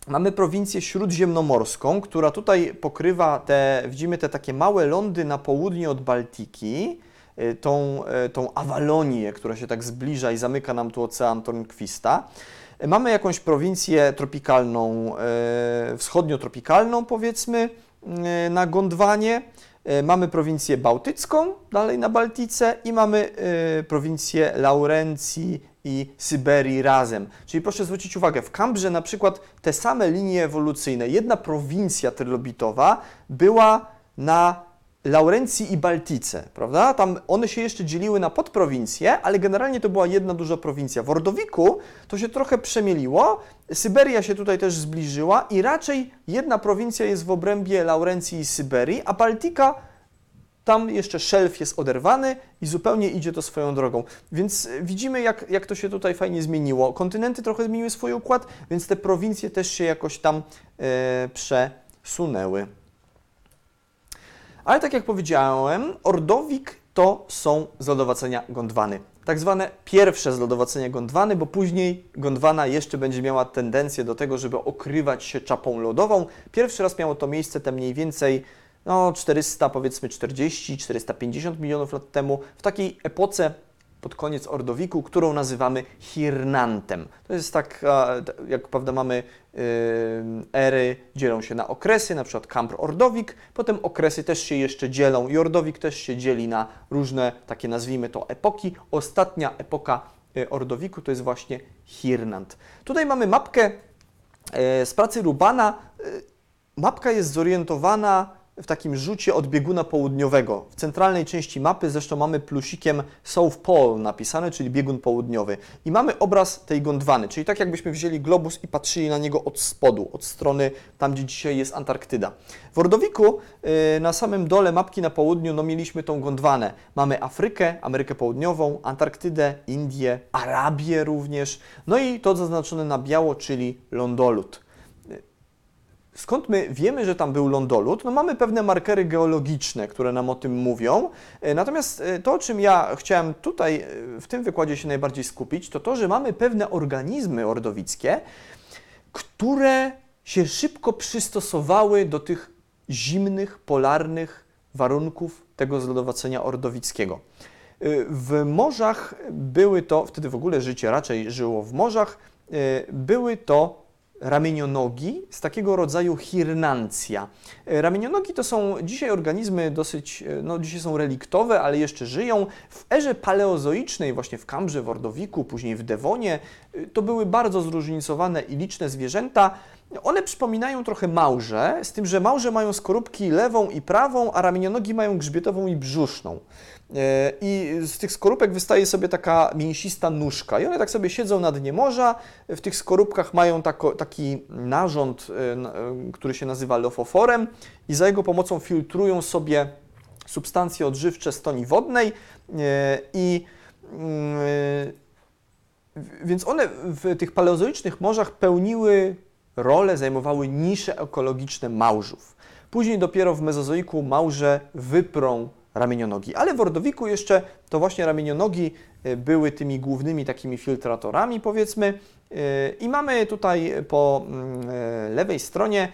Mamy prowincję śródziemnomorską, która tutaj pokrywa te, widzimy te takie małe lądy na południe od Baltiki, y, tą, tą Awalonię, która się tak zbliża i zamyka nam tu ocean Tornquista. Mamy jakąś prowincję tropikalną, y, wschodniotropikalną powiedzmy, y, na Gondwanie. Y, Mamy prowincję bałtycką, dalej na Baltice i mamy prowincję Laurencji i Syberii razem. Czyli proszę zwrócić uwagę, w Kambrze na przykład te same linie ewolucyjne, jedna prowincja trylobitowa była na Laurencji i Baltice, prawda? Tam one się jeszcze dzieliły na podprowincje, ale generalnie to była jedna duża prowincja. W Ordowiku to się trochę przemieliło, Syberia się tutaj też zbliżyła i raczej jedna prowincja jest w obrębie Laurencji i Syberii, a Baltika tam jeszcze szelf jest oderwany i zupełnie idzie to swoją drogą. Więc widzimy, jak, jak to się tutaj fajnie zmieniło. Kontynenty trochę zmieniły swój układ, więc te prowincje też się jakoś tam e, przesunęły. Ale tak jak powiedziałem, Ordowik to są zlodowacenia Gondwany. Tak zwane pierwsze zlodowacenia Gondwany, bo później Gondwana jeszcze będzie miała tendencję do tego, żeby okrywać się czapą lodową. Pierwszy raz miało to miejsce te mniej więcej no, 400, powiedzmy 40, 450 milionów lat temu, w takiej epoce pod koniec Ordowiku, którą nazywamy Hirnantem. To jest tak, jak prawda mamy yy, ery, dzielą się na okresy, na przykład Kampr Ordowik, potem okresy też się jeszcze dzielą i Ordowik też się dzieli na różne takie, nazwijmy to, epoki. Ostatnia epoka y, Ordowiku to jest właśnie Hirnant. Tutaj mamy mapkę yy, z pracy Rubana. Mapka jest zorientowana w takim rzucie od bieguna południowego. W centralnej części mapy zresztą mamy plusikiem South Pole napisane, czyli biegun południowy. I mamy obraz tej Gondwany, czyli tak jakbyśmy wzięli globus i patrzyli na niego od spodu, od strony tam, gdzie dzisiaj jest Antarktyda. W Ordowiku yy, na samym dole mapki na południu no, mieliśmy tą Gondwanę. Mamy Afrykę, Amerykę Południową, Antarktydę, Indię, Arabię również, no i to zaznaczone na biało, czyli lądolud. Skąd my wiemy, że tam był lądolud? No mamy pewne markery geologiczne, które nam o tym mówią. E, natomiast e, to, o czym ja chciałem tutaj e, w tym wykładzie się najbardziej skupić, to to, że mamy pewne organizmy ordowickie, które się szybko przystosowały do tych zimnych, polarnych warunków tego zlodowacenia ordowickiego. W morzach były to, wtedy w ogóle życie raczej żyło w morzach, były to ramienionogi z takiego rodzaju hirnancja. E, ramienionogi to są dzisiaj organizmy dosyć, e, no dzisiaj są reliktowe, ale jeszcze żyją. W erze paleozoicznej, właśnie w Kambrze, w Ordowiku, później w Dewonie, e, to były bardzo zróżnicowane i liczne zwierzęta. One przypominają trochę małże, z tym, że małże mają skorupki lewą i prawą, a ramienionogi mają grzbietową i brzuszną. E, I z tych skorupek wystaje sobie taka mięsista nóżka. I one tak sobie siedzą na dnie morza. W tych skorupkach mają tako, taki narząd, e, e, który się nazywa lofoforem, i za jego pomocą filtrują sobie substancje odżywcze z toni wodnej. I mm, więc one w tych paleozoicznych morzach pełniły rolę, zajmowały nisze ekologiczne małżów. Później dopiero w mezozoiku małże wyprą ramienionogi. Ale w Ordowiku jeszcze to właśnie ramienionogi e, były tymi głównymi takimi filtratorami, powiedzmy. E, I mamy tutaj po mm, e, lewej stronie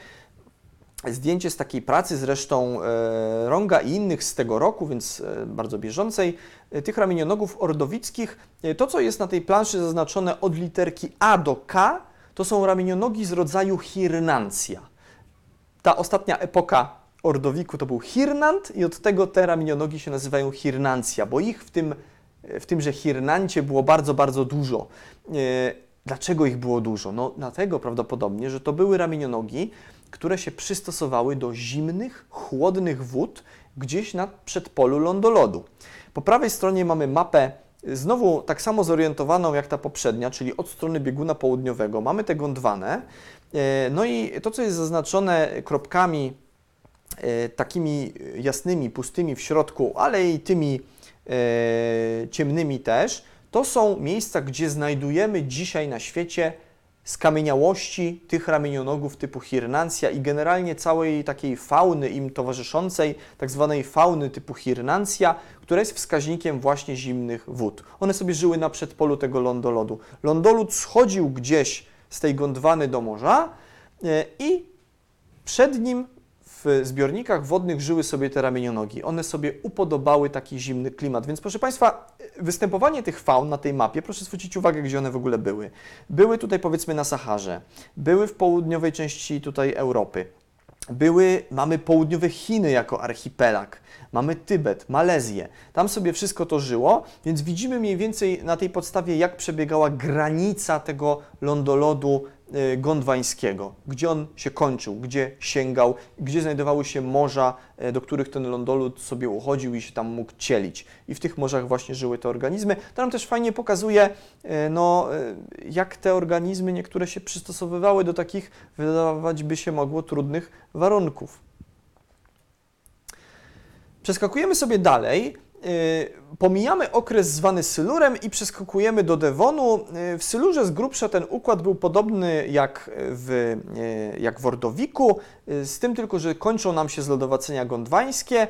zdjęcie z takiej pracy, zresztą Ronga i innych z tego roku, więc bardzo bieżącej, tych ramienionogów ordowickich. To, co jest na tej planszy zaznaczone od literki A do K, to są ramienionogi z rodzaju Hirnancja. Ta ostatnia epoka Ordowiku to był Hirnant i od tego te ramienionogi się nazywają Hirnancja, bo ich w tym, w tymże Hirnancie było bardzo, bardzo dużo. E, dlaczego ich było dużo? No dlatego prawdopodobnie, że to były ramienionogi, które się przystosowały do zimnych, chłodnych wód gdzieś na przedpolu lądolodu. Po prawej stronie mamy mapę znowu tak samo zorientowaną jak ta poprzednia, czyli od strony bieguna południowego. Mamy tę Gondwanę. E, no i to, co jest zaznaczone kropkami E, takimi jasnymi, pustymi w środku, ale i tymi e, ciemnymi też, to są miejsca, gdzie znajdujemy dzisiaj na świecie skamieniałości tych ramienionogów typu Hirnancja i generalnie całej takiej fauny im towarzyszącej, tak zwanej fauny typu Hirnancja, która jest wskaźnikiem właśnie zimnych wód. One sobie żyły na przedpolu tego lądolodu. Lądolud schodził gdzieś z tej Gondwany do morza e, i przed nim w zbiornikach wodnych żyły sobie te ramienionogi. One sobie upodobały taki zimny klimat. Więc proszę Państwa, występowanie tych faun na tej mapie, proszę zwrócić uwagę, gdzie one w ogóle były. Były tutaj powiedzmy na Saharze, były w południowej części tutaj Europy. Były, mamy południowe Chiny jako archipelag, mamy Tybet, Malezję. Tam sobie wszystko to żyło, więc widzimy mniej więcej na tej podstawie, jak przebiegała granica tego lądolodu gondwańskiego, gdzie on się kończył, gdzie sięgał, gdzie znajdowały się morza, y, do których ten lądolud sobie uchodził i się tam mógł cielić. I w tych morzach właśnie żyły te organizmy. To nam też fajnie pokazuje, y, no, jak te organizmy niektóre się przystosowywały do takich, wydawać by się mogło, trudnych warunków. Przeskakujemy sobie dalej. Y, pomijamy okres zwany Sylurem i przeskakujemy do Devonu. Y, w Sylurze z grubsza ten układ był podobny jak w, y, jak w Ordowiku, z tym tylko, że kończą nam się zlodowacenia gondwańskie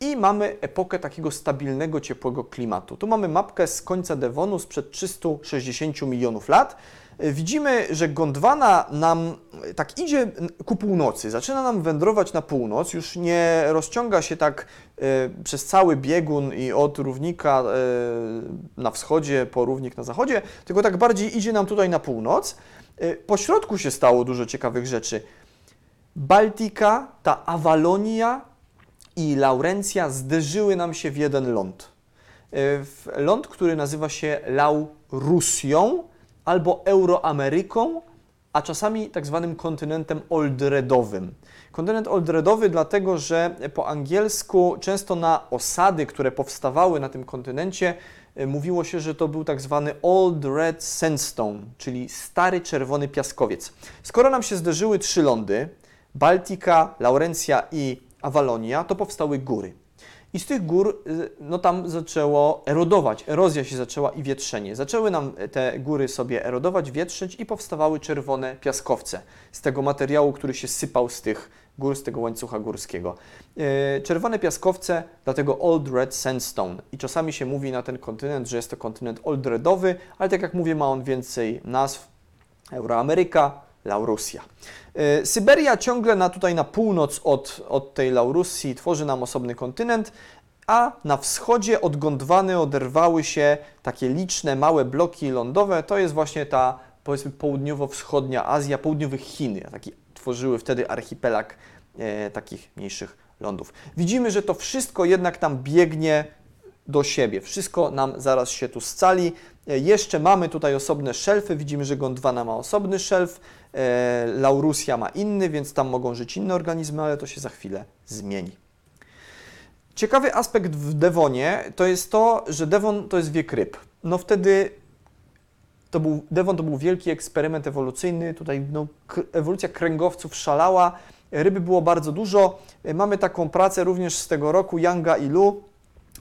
i mamy epokę takiego stabilnego, ciepłego klimatu. Tu mamy mapkę z końca Devonu sprzed 360 milionów lat. Widzimy, że Gondwana nam tak idzie ku północy, zaczyna nam wędrować na północ, już nie rozciąga się tak e, przez cały biegun i od równika e, na wschodzie po równik na zachodzie, tylko tak bardziej idzie nam tutaj na północ. E, po środku się stało dużo ciekawych rzeczy. Baltika, ta Awalonia i Laurencja zderzyły nam się w jeden ląd. W ląd, który nazywa się Laurusją, albo Euroameryką, a czasami tak zwanym kontynentem oldredowym. Kontynent oldredowy dlatego, że po angielsku często na osady, które powstawały na tym kontynencie, e, mówiło się, że to był tak zwany Old Red Sandstone, czyli stary czerwony piaskowiec. Skoro nam się zderzyły trzy lądy, Baltika, Laurencja i Awalonia, to powstały góry. I z tych gór, y, no tam zaczęło erodować, erozja się zaczęła i wietrzenie. Zaczęły nam te góry sobie erodować, wietrzeć i powstawały czerwone piaskowce z tego materiału, który się sypał z tych gór, z tego łańcucha górskiego. Y, czerwone piaskowce, dlatego Old Red Sandstone. I czasami się mówi na ten kontynent, że jest to kontynent Old Redowy, ale tak jak mówię, ma on więcej nazw. Euroameryka, Laurusja. E, Syberia ciągle na, tutaj na północ od, od tej Laurusji tworzy nam osobny kontynent, a na wschodzie od Gondwany oderwały się takie liczne małe bloki lądowe. To jest właśnie ta powiedzmy południowo-wschodnia Azja, południowe Chiny. Taki tworzyły wtedy archipelag e, takich mniejszych lądów. Widzimy, że to wszystko jednak tam biegnie do siebie. Wszystko nam zaraz się tu scali. E, jeszcze mamy tutaj osobne szelfy. Widzimy, że Gondwana ma osobny szelf, e, Laurusja ma inny, więc tam mogą żyć inne organizmy, ale to się za chwilę zmieni. Ciekawy aspekt w Devonie to jest to, że Devon to jest wiek ryb. No wtedy to był, Devon to był wielki eksperyment ewolucyjny. Tutaj no, ewolucja kręgowców szalała. Ryby było bardzo dużo. E, mamy taką pracę również z tego roku Yanga i Lu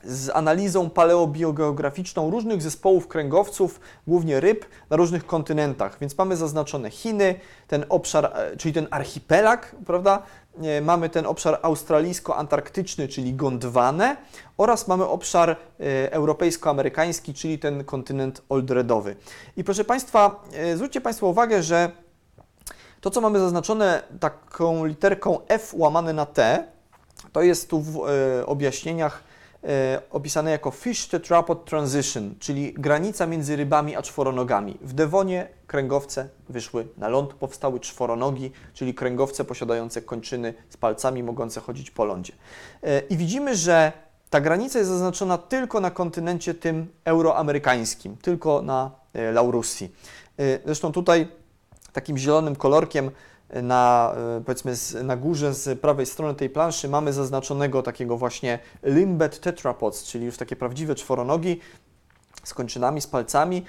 z analizą paleobiogeograficzną różnych zespołów kręgowców, głównie ryb, na różnych kontynentach. Więc mamy zaznaczone Chiny, ten obszar, e, czyli ten archipelag, prawda? E, mamy ten obszar australijsko-antarktyczny, czyli Gondwanę oraz mamy obszar e, europejsko-amerykański, czyli ten kontynent oldredowy. I proszę Państwa, zwróćcie Państwo uwagę, że to, co mamy zaznaczone taką literką F łamane na T, to jest tu w objaśnieniach opisane jako fish tetrapod transition, czyli granica między rybami a czworonogami. W Devonie kręgowce wyszły na ląd, powstały czworonogi, czyli kręgowce posiadające kończyny z palcami mogące chodzić po lądzie. E, I widzimy, że ta granica jest zaznaczona tylko na kontynencie tym euroamerykańskim, tylko na e, Laurusji. E, zresztą tutaj takim zielonym kolorkiem na, e, powiedzmy na górze z prawej strony tej planszy mamy zaznaczonego takiego właśnie limbet tetrapods, czyli już takie prawdziwe czworonogi z kończynami, z palcami.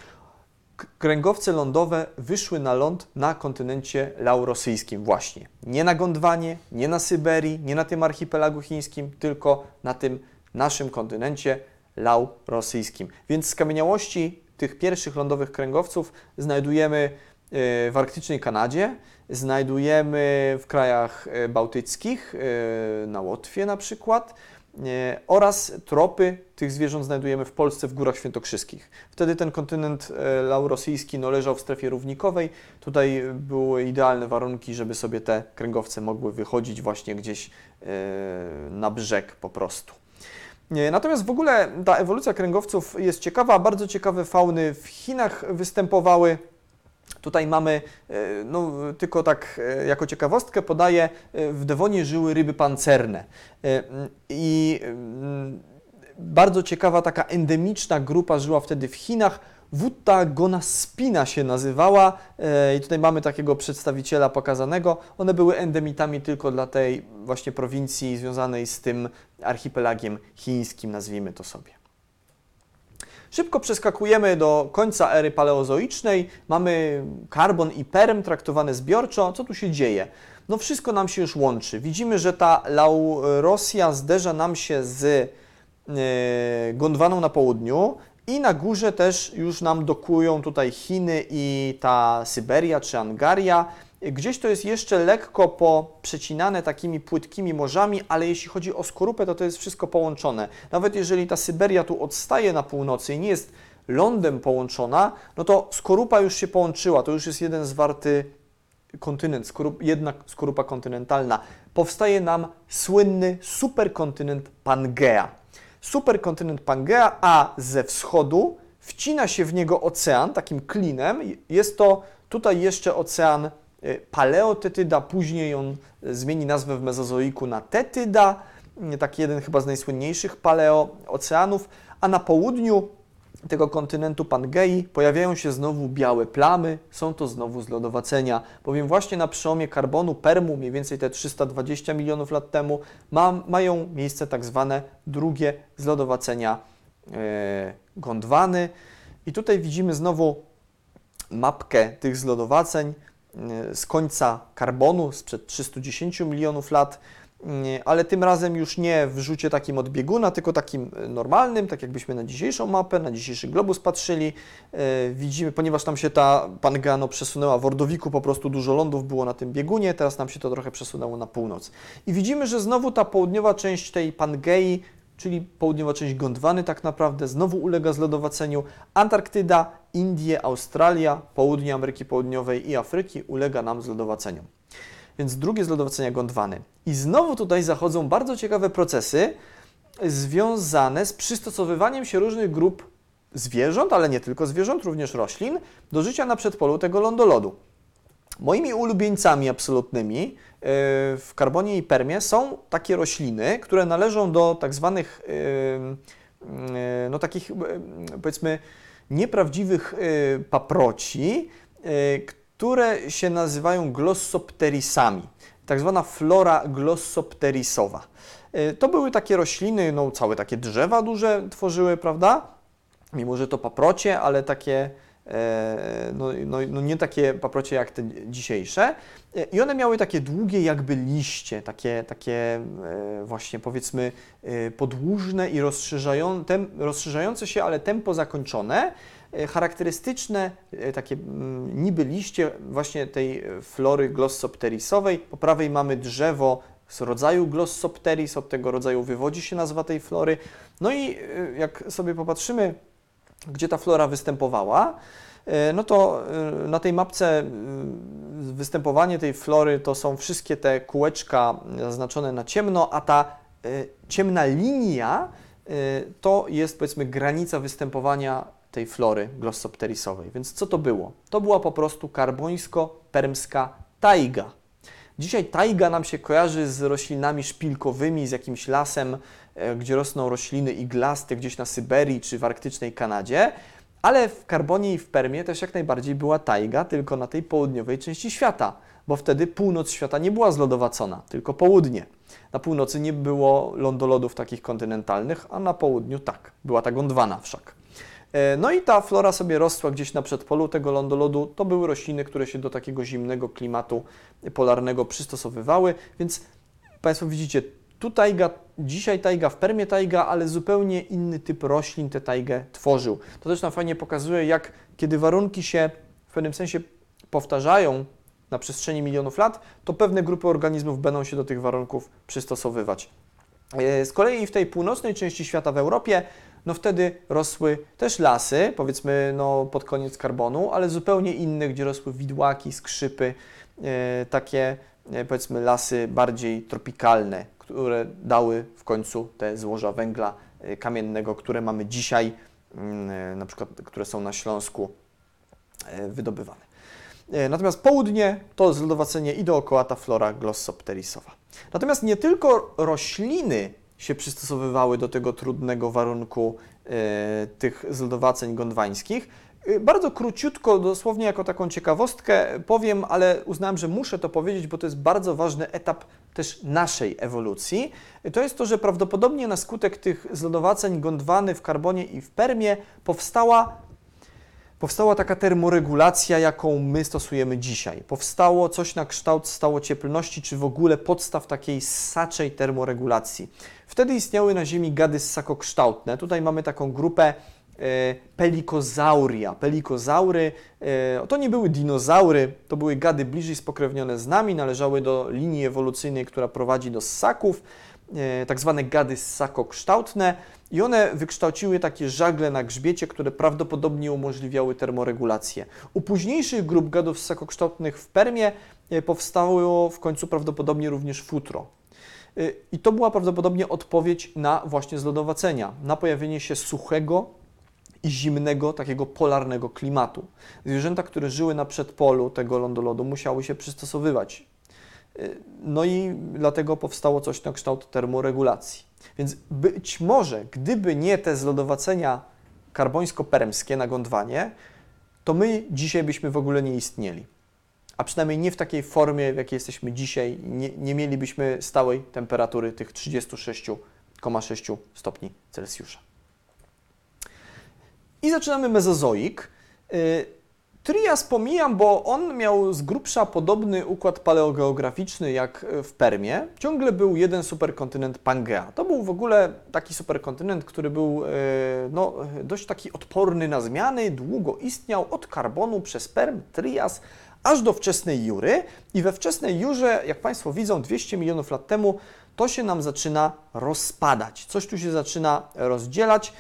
Kręgowce lądowe wyszły na ląd na kontynencie laurosyjskim właśnie. Nie na Gondwanie, nie na Syberii, nie na tym archipelagu chińskim, tylko na tym naszym kontynencie laurosyjskim. Więc skamieniałości tych pierwszych lądowych kręgowców znajdujemy E, w arktycznej Kanadzie, znajdujemy w krajach e, bałtyckich, e, na Łotwie na przykład, oraz tropy tych zwierząt znajdujemy w Polsce w Górach Świętokrzyskich. Wtedy ten kontynent laurosyjski no, leżał w strefie równikowej. Tutaj były idealne warunki, żeby sobie te kręgowce mogły wychodzić właśnie gdzieś na brzeg po prostu. Natomiast w ogóle ta ewolucja kręgowców jest ciekawa. Bardzo ciekawe fauny w Chinach występowały. Tutaj mamy, e, no, tylko tak e, jako ciekawostkę podaję, e, w Dewonie żyły ryby pancerne. I bardzo ciekawa taka endemiczna grupa żyła wtedy w Chinach, Wutta gonaspina się nazywała i tutaj mamy takiego przedstawiciela pokazanego. One były endemitami tylko dla tej właśnie prowincji związanej z tym archipelagiem chińskim, nazwijmy to sobie. Szybko przeskakujemy do końca ery paleozoicznej. Mamy karbon i perm traktowane zbiorczo. Co tu się dzieje? No wszystko nam się już łączy. Widzimy, że ta Laurosja zderza nam się z e, Gondwaną na południu i na górze też już nam dokują tutaj Chiny i ta Syberia czy Angaria. Gdzieś to jest jeszcze lekko poprzecinane takimi płytkimi morzami, ale jeśli chodzi o skorupę, to to jest wszystko połączone. Nawet jeżeli ta Syberia tu odstaje na północy i nie jest lądem połączona, no to skorupa już się połączyła, to już jest jeden zwarty kontynent, skorup, jedna skorupa kontynentalna. Powstaje nam słynny superkontynent Pangea. Superkontynent Pangea, a ze wschodu wcina się w niego ocean takim klinem. Jest to tutaj jeszcze ocean Paleotetyda, później on y, zmieni nazwę w mezozoiku na Tetyda, y, taki jeden chyba z najsłynniejszych paleooceanów, a na południu tego kontynentu Pangei pojawiają się znowu białe plamy, są to znowu zlodowacenia, bowiem właśnie na przełomie karbonu, permu, mniej więcej te 320 milionów lat temu, ma, mają miejsce tak zwane drugie zlodowacenia e, Gondwany. I tutaj widzimy znowu mapkę tych zlodowaceń z końca karbonu, sprzed 310 milionów lat, ale tym razem już nie w rzucie takim od bieguna, tylko takim e, normalnym, tak jakbyśmy na dzisiejszą mapę, na dzisiejszy globus patrzyli. Widzimy, ponieważ tam się ta Pangano przesunęła w Ordowiku, po prostu dużo lądów było na tym biegunie, teraz nam się to trochę przesunęło na północ. I widzimy, że znowu ta południowa część tej Pangei, czyli południowa część Gondwany tak naprawdę, znowu ulega zlodowaceniu. Antarktyda, Indie, Australia, południe Ameryki Południowej i Afryki ulega nam zlodowaceniu więc drugie zlodowacenia Gondwany. I znowu tutaj zachodzą bardzo ciekawe procesy związane z przystosowywaniem się różnych grup zwierząt, ale nie tylko zwierząt, również roślin, do życia na przedpolu tego lądolodu. Moimi ulubieńcami absolutnymi e, w karbonie i permie są takie rośliny, które należą do tak zwanych, e, e, no takich powiedzmy nieprawdziwych paproci, które się nazywają glossopterisami, tak zwana flora glossopterisowa. To były takie rośliny, no całe takie drzewa duże tworzyły, prawda? Mimo, że to paprocie, ale takie, no, no, no nie takie paprocie jak te dzisiejsze. Y, I one miały takie długie jakby liście, takie, takie e, właśnie powiedzmy e, podłużne i rozszerzające się, ale tempo zakończone. E, charakterystyczne e, takie mm, niby liście właśnie tej flory glossopterisowej. Po prawej mamy drzewo z rodzaju glossopteris, od tego rodzaju wywodzi się nazwa tej flory. No i e, jak sobie popatrzymy, gdzie ta flora występowała, no to na tej mapce występowanie tej flory to są wszystkie te kółeczka zaznaczone na ciemno, a ta ciemna linia to jest powiedzmy granica występowania tej flory glossopterisowej. Więc co to było? To była po prostu karbońsko-permska tajga. Dzisiaj tajga nam się kojarzy z roślinami szpilkowymi, z jakimś lasem, e, gdzie rosną rośliny iglaste gdzieś na Syberii czy w arktycznej Kanadzie, ale w Karbonie i w Permie też jak najbardziej była tajga, tylko na tej południowej części świata, bo wtedy północ świata nie była zlodowacona, tylko południe. Na północy nie było lądolodów takich kontynentalnych, a na południu tak. Była ta Gondwana wszak. E, no i ta flora sobie rosła gdzieś na przedpolu tego lądolodu. To były rośliny, które się do takiego zimnego klimatu polarnego przystosowywały, więc Państwo widzicie, tu tajga, dzisiaj tajga, w Permie tajga, ale zupełnie inny typ roślin tę tajgę tworzył. To też nam fajnie pokazuje, jak kiedy warunki się w pewnym sensie powtarzają na przestrzeni milionów lat, to pewne grupy organizmów będą się do tych warunków przystosowywać. E, z kolei w tej północnej części świata w Europie no wtedy rosły też lasy, powiedzmy no pod koniec karbonu, ale zupełnie inne, gdzie rosły widłaki, skrzypy, e, takie e, powiedzmy lasy bardziej tropikalne, które dały w końcu te złoża węgla e, kamiennego, które mamy dzisiaj, mm, e, na przykład, które są na Śląsku e, wydobywane. Natomiast południe to zlodowacenie i dookoła ta flora glossopterisowa. Natomiast nie tylko rośliny się przystosowywały do tego trudnego warunku tych zlodowaceń gondwańskich. Y, Bardzo króciutko, dosłownie jako taką ciekawostkę powiem, ale uznałem, że muszę to powiedzieć, bo to jest bardzo ważny etap też naszej ewolucji. Y, To jest to, że prawdopodobnie na skutek tych zlodowaceń Gondwany w Karbonie i w Permie powstała powstała taka termoregulacja, jaką my stosujemy dzisiaj. Powstało coś na kształt stałocieplności, czy w ogóle podstaw takiej ssaczej termoregulacji. Wtedy istniały na Ziemi gady ssakokształtne. Tutaj mamy taką grupę pelikozauria. Pelikozaury e, to nie były dinozaury, to były gady bliżej spokrewnione z nami, należały do linii ewolucyjnej, która prowadzi do ssaków, e, tak zwane gady ssakokształtne i one wykształciły takie żagle na grzbiecie, które prawdopodobnie umożliwiały termoregulację. U późniejszych grup gadów ssakokształtnych w Permie e, powstało w końcu prawdopodobnie również futro. I to była prawdopodobnie odpowiedź na właśnie zlodowacenia, na pojawienie się suchego i zimnego, takiego polarnego klimatu. Zwierzęta, które żyły na przedpolu tego lądolodu, musiały się przystosowywać. Y, No i dlatego powstało coś na kształt termoregulacji. Więc być może, gdyby nie te zlodowacenia karbońsko-permskie na Gondwanie, to my dzisiaj byśmy w ogóle nie istnieli a przynajmniej nie w takiej formie, w jakiej jesteśmy dzisiaj, nie, nie mielibyśmy stałej temperatury tych 36,6 stopni Celsjusza. I zaczynamy mezozoik. Y, Trias pomijam, bo on miał z grubsza podobny układ paleogeograficzny jak w Permie. Ciągle był jeden superkontynent Pangea. To był w ogóle taki superkontynent, który był e, no, dość taki odporny na zmiany, długo istniał od karbonu przez Perm, Trias, aż do wczesnej Jury. I we wczesnej Jurze, jak Państwo widzą, 200 milionów lat temu, to się nam zaczyna rozpadać. Coś tu się zaczyna rozdzielać.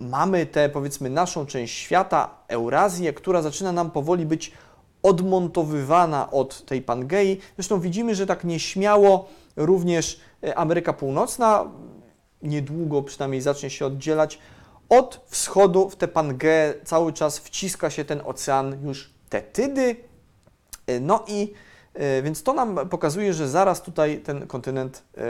Mamy tę, powiedzmy, naszą część świata, Eurazję, która zaczyna nam powoli być odmontowywana od tej Pangei. Zresztą widzimy, że tak nieśmiało również e, Ameryka Północna niedługo przynajmniej zacznie się oddzielać od wschodu w tę Pangeę. Cały czas wciska się ten ocean już Tetydy. E, No i więc to nam pokazuje, że zaraz tutaj ten kontynent e,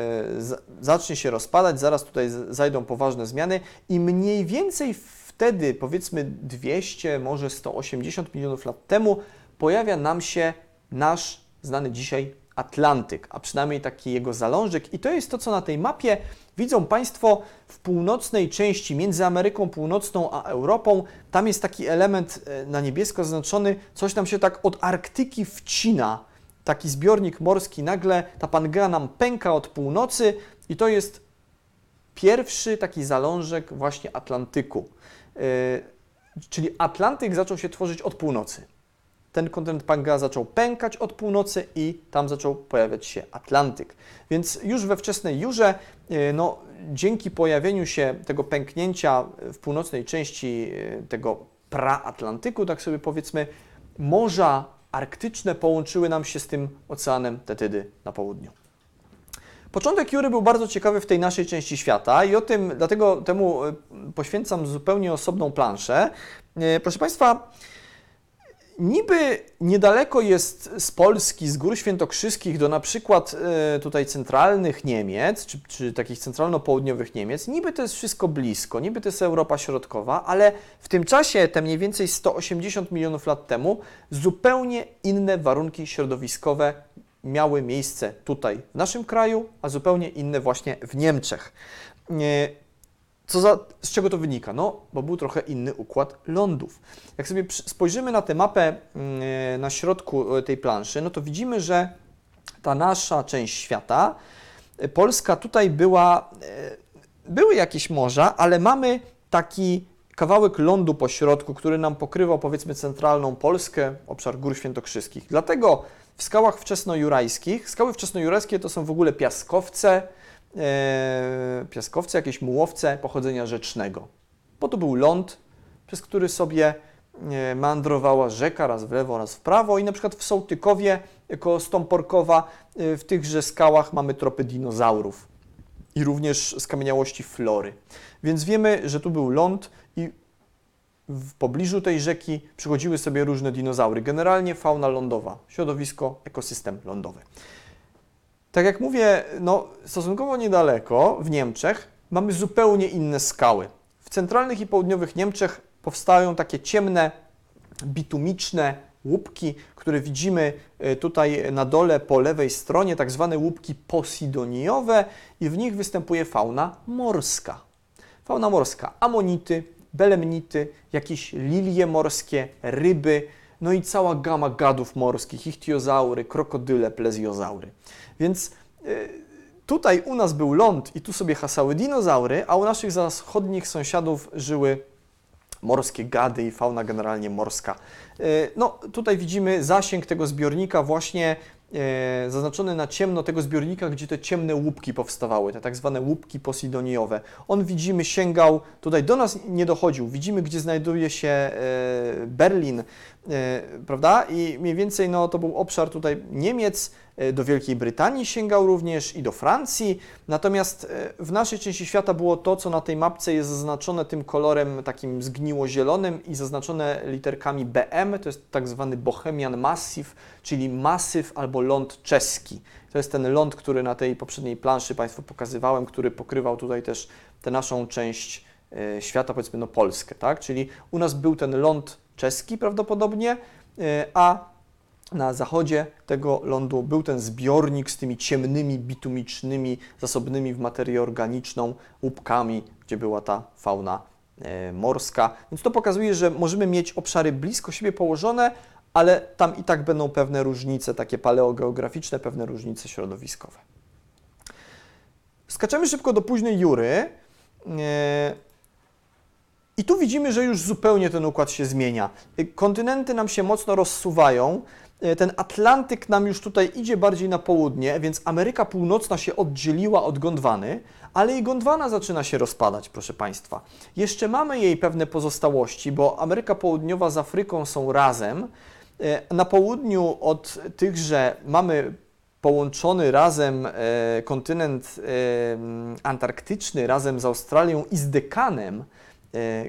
zacznie się rozpadać, zaraz tutaj zajdą poważne zmiany i mniej więcej wtedy, powiedzmy 200, może 180 milionów lat temu, pojawia nam się nasz znany dzisiaj Atlantyk, a przynajmniej taki jego zalążek. I to jest to, co na tej mapie widzą Państwo w północnej części, między Ameryką Północną a Europą. Tam jest taki element e, na niebiesko zaznaczony, coś tam się tak od Arktyki wcina. Taki zbiornik morski, nagle ta Pangea nam pęka od północy i to jest pierwszy taki zalążek właśnie Atlantyku. Yy, czyli Atlantyk zaczął się tworzyć od północy. Ten kontynent Pangea zaczął pękać od północy i tam zaczął pojawiać się Atlantyk. Więc już we wczesnej Jurze, yy, no, dzięki pojawieniu się tego pęknięcia w północnej części yy, tego praatlantyku, tak sobie powiedzmy, morza arktyczne połączyły nam się z tym oceanem Tetydy na południu. Początek Jury był bardzo ciekawy w tej naszej części świata i o tym, dlatego temu e, poświęcam zupełnie osobną planszę. E, Proszę Państwa, niby niedaleko jest z Polski, z Gór Świętokrzyskich do na przykład e, tutaj centralnych Niemiec, czy, czy takich centralno-południowych Niemiec, niby to jest wszystko blisko, niby to jest Europa Środkowa, ale w tym czasie, te mniej więcej 180 milionów lat temu, zupełnie inne warunki środowiskowe miały miejsce tutaj w naszym kraju, a zupełnie inne właśnie w Niemczech. Co za, z czego to wynika? No, bo był trochę inny układ lądów. Jak sobie spojrzymy na tę mapę mm, na środku e, tej planszy, no to widzimy, że ta nasza część świata, e, Polska tutaj była, e, były jakieś morza, ale mamy taki kawałek lądu po środku, który nam pokrywał powiedzmy centralną Polskę, obszar Gór Świętokrzyskich. Dlatego w skałach wczesnojurajskich, skały wczesnojurajskie to są w ogóle piaskowce, piaskowce, jakieś mułowce pochodzenia rzecznego. Bo to był ląd, przez który sobie e, meandrowała rzeka raz w lewo, raz w prawo i na przykład w Sołtykowie koło Stąporkowa e, w tychże skałach mamy tropy dinozaurów i również skamieniałości flory. Więc wiemy, że tu był ląd i w pobliżu tej rzeki przychodziły sobie różne dinozaury. Generalnie fauna lądowa, środowisko, ekosystem lądowy. Tak jak mówię, no, stosunkowo niedaleko w Niemczech mamy zupełnie inne skały. W centralnych i południowych Niemczech powstają takie ciemne, bitumiczne łupki, które widzimy e, tutaj na dole po lewej stronie, tak zwane łupki posidoniowe i w nich występuje fauna morska. Fauna morska, amonity, belemnity, jakieś lilie morskie, ryby, no i cała gama gadów morskich, ichtiozaury, krokodyle, plezjozaury. Więc e, tutaj u nas był ląd i tu sobie hasały dinozaury, a u naszych zachodnich sąsiadów żyły morskie gady i fauna generalnie morska. E, no, tutaj widzimy zasięg tego zbiornika właśnie zaznaczony na ciemno tego zbiornika, gdzie te ciemne łupki powstawały, te tak zwane łupki posidoniowe. On widzimy sięgał, tutaj do nas nie dochodził, widzimy gdzie znajduje się e, Berlin, prawda? I mniej więcej no, to był obszar tutaj Niemiec, E, do Wielkiej Brytanii sięgał również i do Francji. Natomiast e, w naszej części świata było to, co na tej mapce jest zaznaczone tym kolorem takim zgniło-zielonym i zaznaczone literkami BM, to jest tak zwany Bohemian Massive, czyli masyw albo ląd czeski. To jest ten ląd, który na tej poprzedniej planszy Państwu pokazywałem, który pokrywał tutaj też tę naszą część e, świata, powiedzmy no Polskę, tak? Czyli u nas był ten ląd czeski prawdopodobnie, a na zachodzie tego lądu był ten zbiornik z tymi ciemnymi, bitumicznymi, zasobnymi w materię organiczną łupkami, gdzie była ta fauna e, morska. Więc to pokazuje, że możemy mieć obszary blisko siebie położone, ale tam i tak będą pewne różnice, takie paleogeograficzne, pewne różnice środowiskowe. Skaczemy szybko do późnej Jury. E, I tu widzimy, że już zupełnie ten układ się zmienia. Kontynenty nam się mocno rozsuwają. E, ten Atlantyk nam już tutaj idzie bardziej na południe, więc Ameryka Północna się oddzieliła od Gondwany, ale i Gondwana zaczyna się rozpadać, proszę Państwa. Jeszcze mamy jej pewne pozostałości, bo Ameryka Południowa z Afryką są razem. E, na południu od tychże mamy połączony razem e, kontynent antarktyczny razem z Australią i z Dekanem,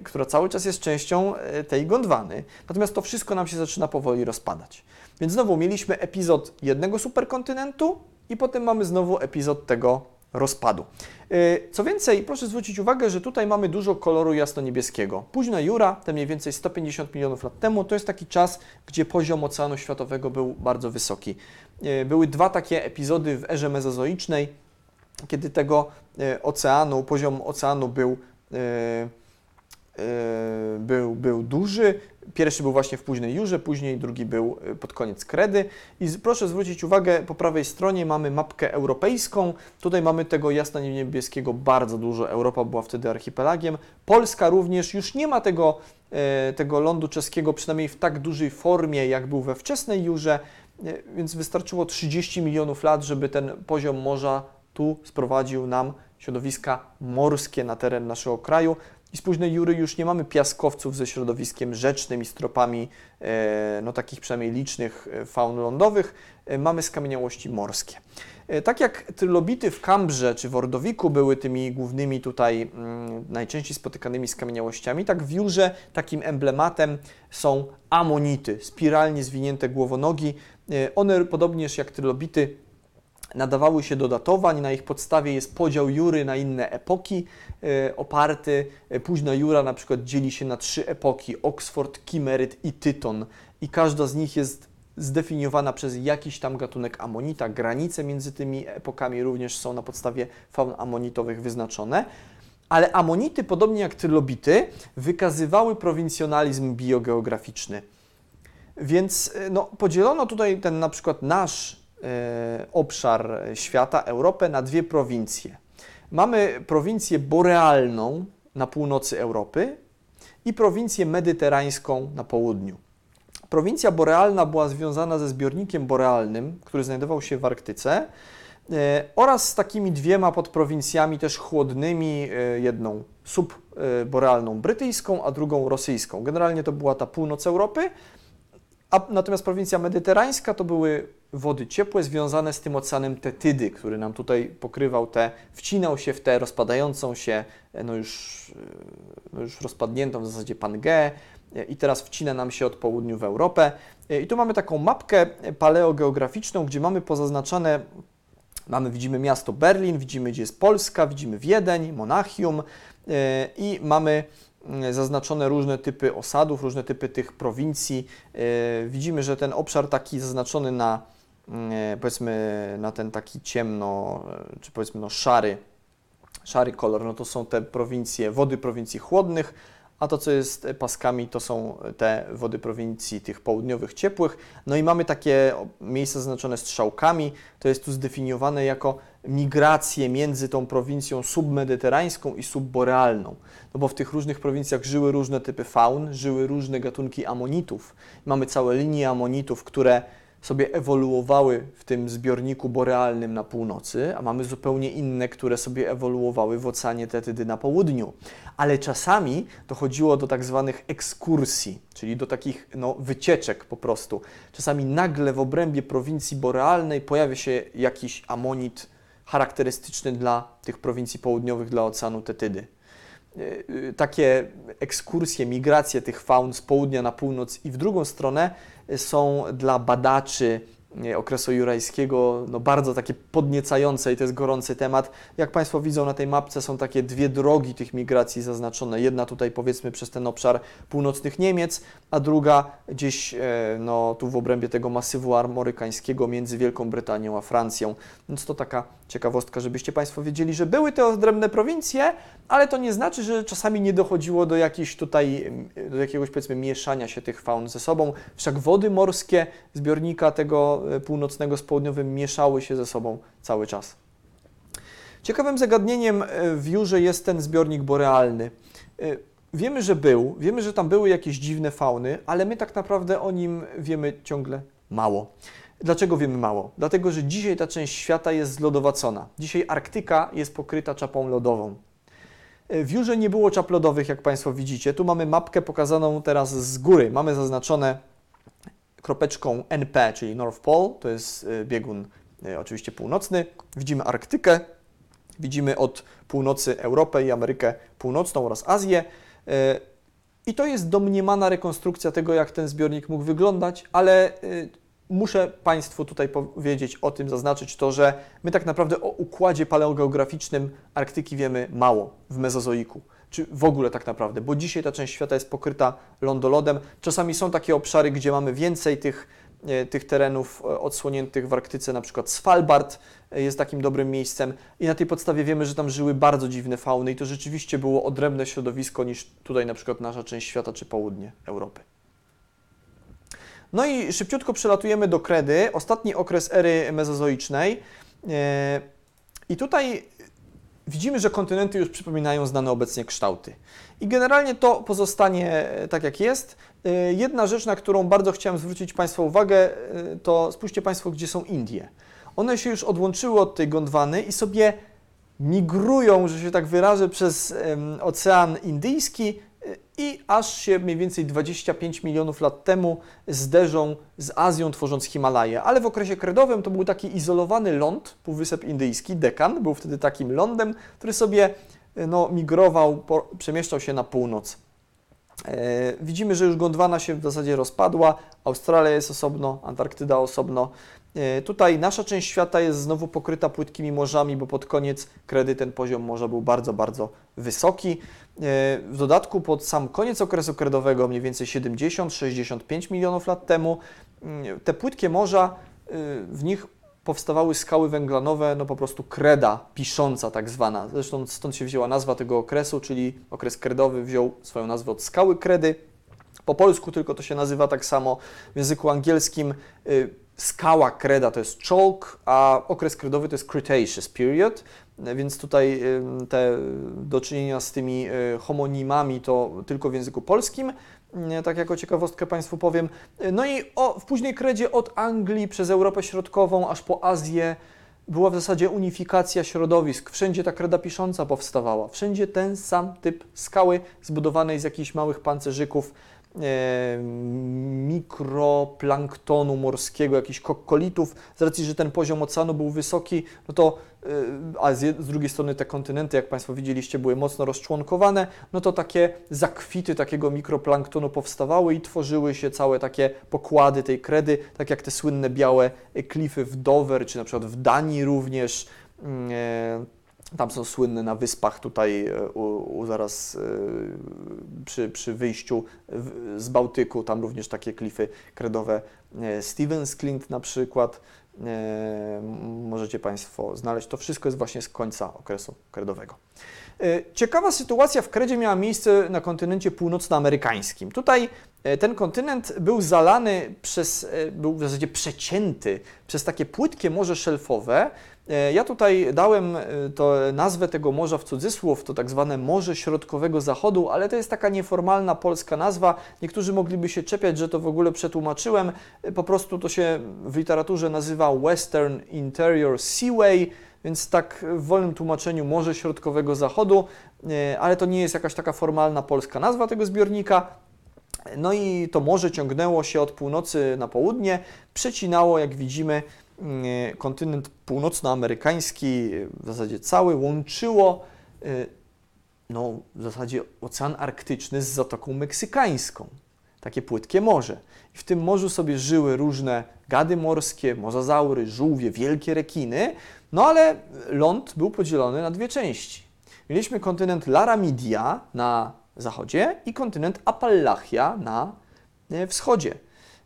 która cały czas jest częścią tej Gondwany. Natomiast to wszystko nam się zaczyna powoli rozpadać. Więc znowu mieliśmy epizod jednego superkontynentu i potem mamy znowu epizod tego rozpadu. Y, co więcej, proszę zwrócić uwagę, że tutaj mamy dużo koloru jasno-niebieskiego. Późna Jura, te mniej więcej 150 milionów lat temu, to jest taki czas, gdzie poziom oceanu światowego był bardzo wysoki. Y, były dwa takie epizody w erze mezozoicznej, kiedy tego y, oceanu, poziom oceanu był był, był duży. Pierwszy był właśnie w późnej Jurze, później drugi był y, pod koniec Kredy. I proszę zwrócić uwagę, po prawej stronie mamy mapkę europejską. Tutaj mamy tego jasno-niebieskiego bardzo dużo. Europa była wtedy archipelagiem. Polska również już nie ma tego, e, tego lądu czeskiego, przynajmniej w tak dużej formie, jak był we wczesnej Jurze, e, więc wystarczyło 30 milionów lat, żeby ten poziom morza tu sprowadził nam środowiska morskie na teren naszego kraju. I z późnej Jury już nie mamy piaskowców ze środowiskiem rzecznym i stropami, e, no takich przynajmniej licznych e, faun lądowych, e, mamy skamieniałości morskie. Tak jak trylobity w Kambrze czy w Ordowiku były tymi głównymi tutaj mm, najczęściej spotykanymi skamieniałościami, tak w Jurze takim emblematem są amonity, spiralnie zwinięte głowonogi. One podobnież jak trylobity nadawały się do datowań, na ich podstawie jest podział jury na inne epoki e, oparty. E, późna jura na przykład dzieli się na trzy epoki, Oxford, Kimeryt i Tyton i każda z nich jest zdefiniowana przez jakiś tam gatunek amonita. Granice między tymi epokami również są na podstawie faun amonitowych wyznaczone. Ale amonity, podobnie jak trylobity, wykazywały prowincjonalizm biogeograficzny. Więc e, no, podzielono tutaj ten na przykład nasz obszar świata, Europę, na dwie prowincje. Mamy prowincję borealną na północy Europy i prowincję medyterańską na południu. Prowincja borealna była związana ze zbiornikiem borealnym, który znajdował się w Arktyce e, oraz z takimi dwiema podprowincjami też chłodnymi, e, jedną subborealną brytyjską, a drugą rosyjską. Generalnie to była ta północ Europy, a natomiast prowincja medyterańska to były wody ciepłe związane z tym oceanem Tetydy, który nam tutaj pokrywał te, wcinał się w tę rozpadającą się, e, no już, e, no już rozpadniętą w zasadzie Pangeę e, i teraz wcina nam się od południu w Europę. I tu mamy taką mapkę paleogeograficzną, gdzie mamy pozaznaczane Mamy, widzimy miasto Berlin, widzimy, gdzie jest Polska, widzimy Wiedeń, Monachium i mamy mm, zaznaczone różne typy osadów, różne typy tych prowincji. Widzimy, że ten obszar taki zaznaczony na powiedzmy na ten taki ciemno, czy powiedzmy no szary, szary kolor, no to są te prowincje, wody prowincji chłodnych, a to, co jest paskami, to są te wody prowincji tych południowych ciepłych. No i mamy takie miejsca zaznaczone strzałkami, to jest tu zdefiniowane jako migracje między tą prowincją submediterańską i subborealną. No bo w tych różnych prowincjach żyły różne typy faun, żyły różne gatunki amonitów. Mamy całe linie amonitów, które sobie ewoluowały w tym zbiorniku borealnym na północy, a mamy zupełnie inne, które sobie ewoluowały w oceanie Tetydy na południu. Ale czasami dochodziło do tak zwanych ekskursji, czyli do takich no, wycieczek po prostu. Czasami nagle w obrębie prowincji borealnej pojawia się jakiś amonit charakterystyczny dla tych prowincji południowych, dla oceanu Tetydy. E, takie ekskursje, migracje tych faun z południa na północ i w drugą stronę są dla badaczy okresu jurajskiego no bardzo takie podniecające i to jest gorący temat. Jak Państwo widzą na tej mapce są takie dwie drogi tych migracji zaznaczone. Jedna tutaj powiedzmy przez ten obszar północnych Niemiec, a druga gdzieś e, no, tu w obrębie tego masywu armorykańskiego między Wielką Brytanią a Francją. Więc to taka ciekawostka, żebyście Państwo wiedzieli, że były te odrębne prowincje, ale to nie znaczy, że czasami nie dochodziło do jakiejś tutaj, do jakiegoś powiedzmy mieszania się tych faun ze sobą. Wszak wody morskie zbiornika tego e, północnego z południowym mieszały się ze sobą cały czas. Ciekawym zagadnieniem e, w Jurze jest ten zbiornik borealny. E, wiemy, że był, wiemy, że tam były jakieś dziwne fauny, ale my tak naprawdę o nim wiemy ciągle mało. Dlaczego wiemy mało? Dlatego, że dzisiaj ta część świata jest zlodowacona. Dzisiaj Arktyka jest pokryta czapą lodową. W Jurze nie było czap lodowych, jak Państwo widzicie. Tu mamy mapkę pokazaną teraz z góry. Mamy zaznaczone kropeczką NP, czyli North Pole, to jest y, biegun y, oczywiście północny. Widzimy Arktykę, widzimy od północy Europę i Amerykę Północną oraz Azję. I to jest domniemana rekonstrukcja tego, jak ten zbiornik mógł wyglądać, ale muszę Państwu tutaj powiedzieć o tym, zaznaczyć to, że my tak naprawdę o układzie paleogeograficznym Arktyki wiemy mało w Mezozoiku, czy w ogóle tak naprawdę, bo dzisiaj ta część świata jest pokryta lądolodem. Czasami są takie obszary, gdzie mamy więcej tych, e, tych terenów e, odsłoniętych w Arktyce, na przykład Svalbard e, jest takim dobrym miejscem i na tej podstawie wiemy, że tam żyły bardzo dziwne fauny i to rzeczywiście było odrębne środowisko niż tutaj na przykład nasza część świata czy południe Europy. No i szybciutko przelatujemy do kredy, ostatni okres ery mezozoicznej. E, I tutaj widzimy, że kontynenty już przypominają znane obecnie kształty. I generalnie to pozostanie e, tak, jak jest. E, jedna rzecz, na którą bardzo chciałem zwrócić Państwa uwagę, to spójrzcie Państwo, gdzie są Indie. One się już odłączyły od tej Gondwany i sobie migrują, że się tak wyrażę, przez Ocean Indyjski i aż się mniej więcej 25 milionów lat temu zderzą z Azją, tworząc Himalaje. Ale w okresie kredowym to był taki izolowany ląd, Półwysep Indyjski, Dekan, był wtedy takim lądem, który sobie no, migrował, po, przemieszczał się na północ. E, widzimy, że już Gondwana się w zasadzie rozpadła, Australia jest osobno, Antarktyda osobno. E, tutaj nasza część świata jest znowu pokryta płytkimi morzami, bo pod koniec kredy ten poziom morza był bardzo, bardzo wysoki. E, w dodatku pod sam koniec okresu kredowego, mniej więcej 70-65 milionów lat temu, mm, te płytkie morza, e, w nich powstawały skały węglanowe, no po prostu kreda pisząca tak zwana. Zresztą stąd się wzięła nazwa tego okresu, czyli okres kredowy wziął swoją nazwę od skały kredy. Po polsku tylko to się nazywa tak samo. W języku angielskim y, skała kreda to jest chalk, a okres kredowy to jest Cretaceous period. Więc tutaj te do czynienia z tymi y, homonimami to tylko w języku polskim, tak jako ciekawostkę Państwu powiem. No i o, w późnej kredzie od Anglii przez Europę Środkową aż po Azję była w zasadzie unifikacja środowisk. Wszędzie ta kreda pisząca powstawała. Wszędzie ten sam typ skały zbudowanej z jakichś małych pancerzyków mikroplanktonu morskiego, jakichś kokkolitów, z racji, że ten poziom oceanu był wysoki, no to, e, a z, drugiej strony te kontynenty, jak Państwo widzieliście, były mocno rozczłonkowane, no to takie zakwity takiego mikroplanktonu powstawały i tworzyły się całe takie pokłady tej kredy, tak jak te słynne białe klify w Dover, czy na przykład w Danii również. E, Tam są słynne na wyspach tutaj e, u, u zaraz e, przy, przy wyjściu z Bałtyku, tam również takie klify kredowe. E, Stevens Clint na przykład. Możecie Państwo znaleźć. To wszystko jest właśnie z końca okresu kredowego. Ciekawa sytuacja w kredzie miała miejsce na kontynencie północnoamerykańskim. Tutaj ten kontynent był zalany przez, był w zasadzie przecięty przez takie płytkie morze szelfowe. E, Ja tutaj dałem e, to nazwę tego morza w cudzysłów, to tak zwane Morze Środkowego Zachodu, ale to jest taka nieformalna polska nazwa. Niektórzy mogliby się czepiać, że to w ogóle przetłumaczyłem. E, Po prostu to się w literaturze nazywa Western Interior Seaway, więc tak w wolnym tłumaczeniu Morze Środkowego Zachodu, ale to nie jest jakaś taka formalna polska nazwa tego zbiornika. No i to morze ciągnęło się od północy na południe, przecinało, jak widzimy, kontynent północnoamerykański, w zasadzie cały, łączyło y, no, w zasadzie Ocean Arktyczny z Zatoką Meksykańską. Takie płytkie morze. I w tym morzu sobie żyły różne gady morskie, mozazaury, żółwie, wielkie rekiny, no ale ląd był podzielony na dwie części. Mieliśmy kontynent Laramidia na zachodzie i kontynent Appalachia na e, wschodzie.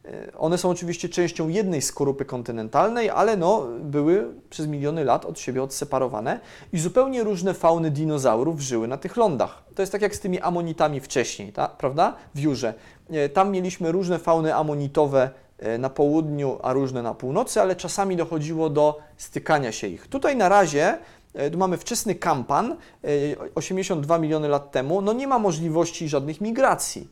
E, One są oczywiście częścią jednej skorupy kontynentalnej, ale no, były przez miliony lat od siebie odseparowane i zupełnie różne fauny dinozaurów żyły na tych lądach. To jest tak jak z tymi amonitami wcześniej, ta, prawda? W Jurze. E, Tam mieliśmy różne fauny amonitowe e, na południu, a różne na północy, ale czasami dochodziło do stykania się ich. Tutaj na razie tu mamy wczesny kampan, e, 82 miliony lat temu, no nie ma możliwości żadnych migracji.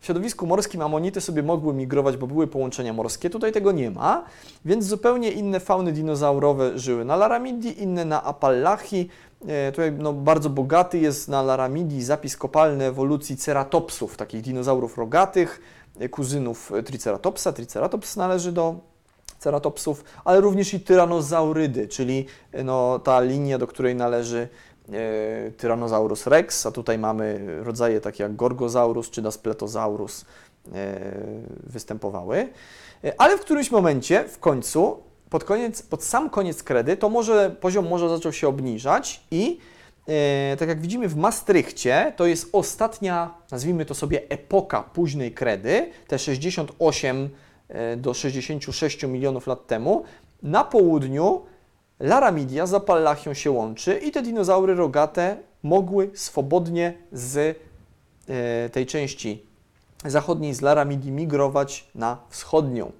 W środowisku morskim amonity sobie mogły migrować, bo były połączenia morskie, tutaj tego nie ma, więc zupełnie inne fauny dinozaurowe żyły na Laramidii, inne na Appalachii. E, Tutaj no, bardzo bogaty jest na Laramidii zapis kopalny ewolucji ceratopsów, takich dinozaurów rogatych, e, kuzynów e, Triceratopsa. Triceratops należy do ceratopsów, ale również i tyranozaurydy, czyli no, ta linia, do której należy Tyrannosaurus rex, a tutaj mamy rodzaje takie jak Gorgosaurus czy Daspletosaurus e, występowały. E, Ale w którymś momencie, w końcu, pod, koniec, pod sam koniec kredy, to może, poziom morza zaczął się obniżać i e, tak jak widzimy w Maastrichcie, to jest ostatnia, nazwijmy to sobie, epoka późnej kredy, te 68 e, do 66 milionów lat temu. Na południu Laramidia z Appalachią się łączy i te dinozaury rogate mogły swobodnie z e, tej części zachodniej, z Laramidii migrować na wschodnią.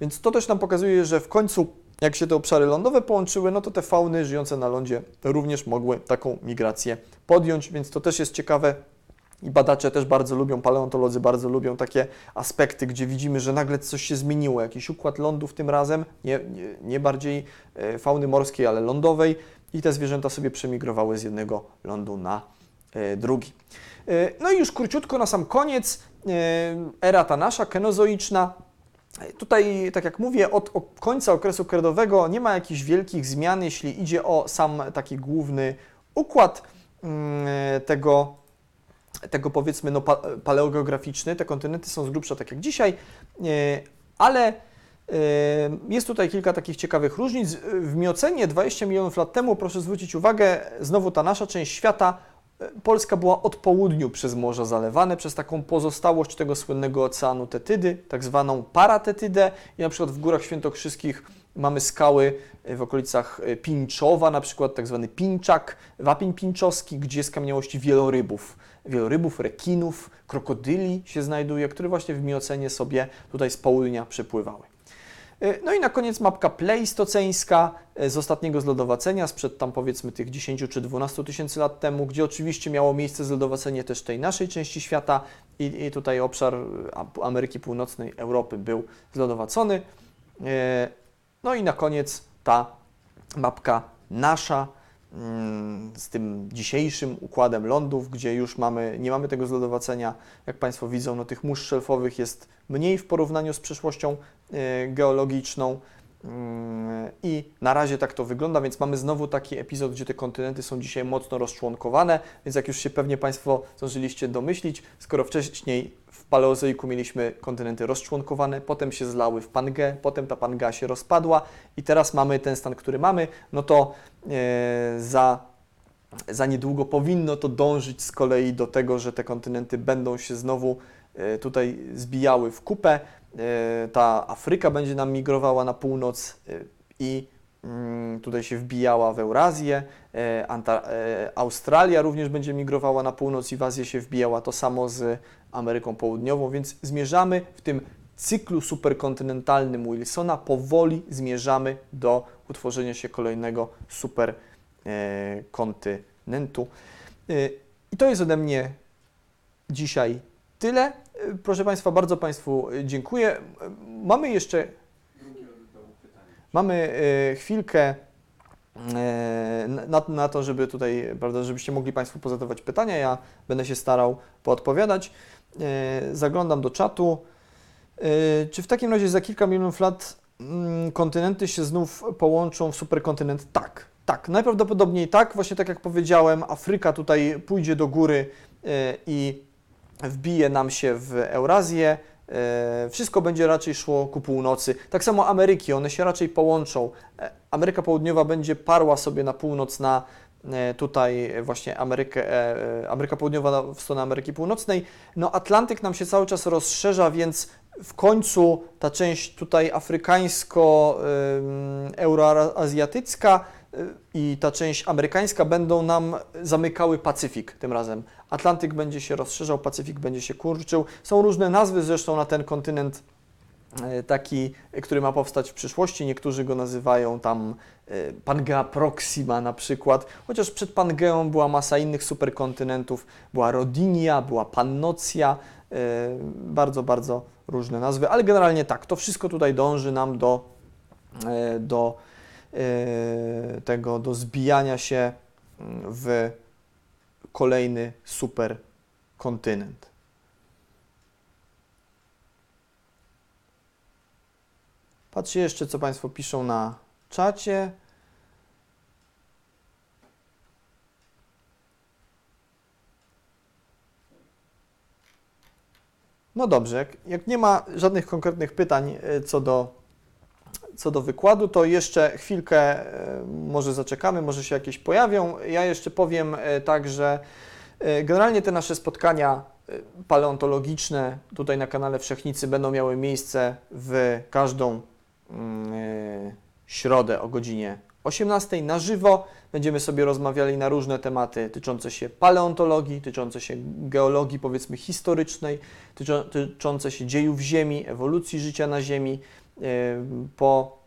Więc to też nam pokazuje, że w końcu, jak się te obszary lądowe połączyły, no to te fauny żyjące na lądzie również mogły taką migrację podjąć, więc to też jest ciekawe. I badacze też bardzo lubią, paleontolodzy bardzo lubią takie aspekty, gdzie widzimy, że nagle coś się zmieniło, jakiś układ lądów tym razem, nie, nie, nie bardziej e, fauny morskiej, ale lądowej i te zwierzęta sobie przemigrowały z jednego lądu na e, drugi. E, No i już króciutko na sam koniec, era ta nasza, kenozoiczna. Tutaj, tak jak mówię, od końca okresu kredowego nie ma jakichś wielkich zmian, jeśli idzie o sam taki główny układ mm, tego, tego powiedzmy no, pa, paleogeograficzny. Te kontynenty są z grubsza tak jak dzisiaj, e, ale e, jest tutaj kilka takich ciekawych różnic. W Miocenie 20 milionów lat temu, proszę zwrócić uwagę, znowu ta nasza część świata, e, Polska była od południu przez morza zalewane, przez taką pozostałość tego słynnego oceanu Tetydy, tak zwaną paratetydę. I na przykład w Górach Świętokrzyskich mamy skały w okolicach Pińczowa, na przykład tak zwany Pińczak, wapień pińczowski, gdzie jest kamieniałości wielorybów. Wielorybów, rekinów, krokodyli się znajduje, które właśnie w Miocenie sobie tutaj z południa przypływały. E, No i na koniec mapka pleistoceńska e, z ostatniego zlodowacenia, sprzed tam powiedzmy tych 10 czy 12 tysięcy lat temu, gdzie oczywiście miało miejsce zlodowacenie też tej naszej części świata i, i tutaj obszar e, Ameryki Północnej, Europy był zlodowacony. No i na koniec ta mapka nasza z tym dzisiejszym układem lądów, gdzie już mamy, nie mamy tego zlodowacenia. Jak Państwo widzą, no tych mórz szelfowych jest mniej w porównaniu z przeszłością e, geologiczną. Mm, I na razie tak to wygląda, więc mamy znowu taki epizod, gdzie te kontynenty są dzisiaj mocno rozczłonkowane, więc jak już się pewnie Państwo zdążyliście domyślić, skoro wcześniej Paleozoiku mieliśmy kontynenty rozczłonkowane, potem się zlały w Pangę, potem ta Panga się rozpadła i teraz mamy ten stan, który mamy, no to e, za za niedługo powinno to dążyć z kolei do tego, że te kontynenty będą się znowu e, tutaj zbijały w kupę. E, Ta Afryka będzie nam migrowała na północ i mm, tutaj się wbijała w Eurazję. Australia również będzie migrowała na północ i w Azję się wbijała. To samo z Ameryką Południową, więc zmierzamy w tym cyklu superkontynentalnym Wilsona powoli zmierzamy do utworzenia się kolejnego super e. E, I to jest ode mnie dzisiaj tyle. E, Proszę Państwa, bardzo Państwu dziękuję. Mamy jeszcze mamy chwilkę na, na to, żeby tutaj, prawda, żebyście mogli Państwo pozadawać pytania. Ja będę się starał poodpowiadać. E, Zaglądam do czatu. E, Czy w takim razie za kilka milionów lat mm, kontynenty się znów połączą w superkontynent? Tak, tak. Najprawdopodobniej tak. Właśnie tak jak powiedziałem, Afryka tutaj pójdzie do góry e, i wbije nam się w Eurazję. Wszystko będzie raczej szło ku północy. Tak samo Ameryki, one się raczej połączą. Ameryka Południowa będzie parła sobie na północ na tutaj właśnie Amerykę, e, e, Ameryka Południowa w stronę Ameryki Północnej. No Atlantyk nam się cały czas rozszerza, więc w końcu ta część tutaj afrykańsko-euroazjatycka y, i ta część amerykańska będą nam zamykały Pacyfik tym razem. Atlantyk będzie się rozszerzał, Pacyfik będzie się kurczył. Są różne nazwy zresztą na ten kontynent e, taki, e, który ma powstać w przyszłości. Niektórzy go nazywają tam e, Pangea Proxima na przykład, chociaż przed Pangeą była masa innych superkontynentów. Była Rodinia, była Pannocja, e, bardzo, bardzo różne nazwy, ale generalnie tak, to wszystko tutaj dąży nam do, do tego, do zbijania się w kolejny superkontynent. Patrzcie jeszcze, co Państwo piszą na czacie. No dobrze, jak, jak nie ma żadnych konkretnych pytań e, co do, co do wykładu, to jeszcze chwilkę e, może zaczekamy, może się jakieś pojawią. Ja jeszcze powiem e, tak, że generalnie te nasze spotkania paleontologiczne tutaj na kanale Wszechnicy będą miały miejsce w każdą środę o godzinie 18 na żywo. Będziemy sobie rozmawiali na różne tematy dotyczące się paleontologii, dotyczące się geologii, powiedzmy historycznej, dotyczące się dziejów Ziemi, ewolucji życia na Ziemi. Yy, Po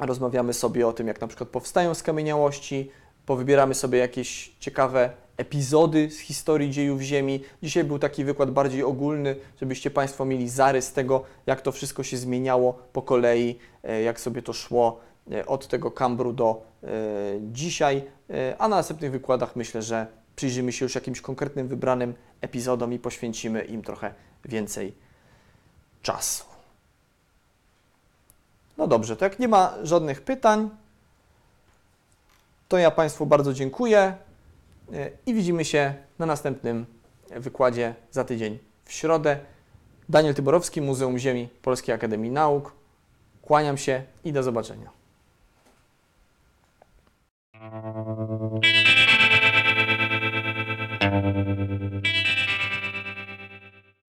rozmawiamy sobie o tym, jak na przykład powstają skamieniałości, powybieramy sobie jakieś ciekawe epizody z historii dziejów Ziemi. Dzisiaj był taki wykład bardziej ogólny, żebyście Państwo mieli zarys tego, jak to wszystko się zmieniało po kolei, e, jak sobie to szło e, od tego kambru do e, dzisiaj. A na następnych wykładach myślę, że przyjrzymy się już jakimś konkretnym, wybranym epizodom i poświęcimy im trochę więcej czasu. No dobrze, to jak nie ma żadnych pytań, to ja Państwu bardzo dziękuję i widzimy się na następnym wykładzie za tydzień w środę. Daniel Tyborowski, Muzeum Ziemi Polskiej Akademii Nauk. Kłaniam się i do zobaczenia.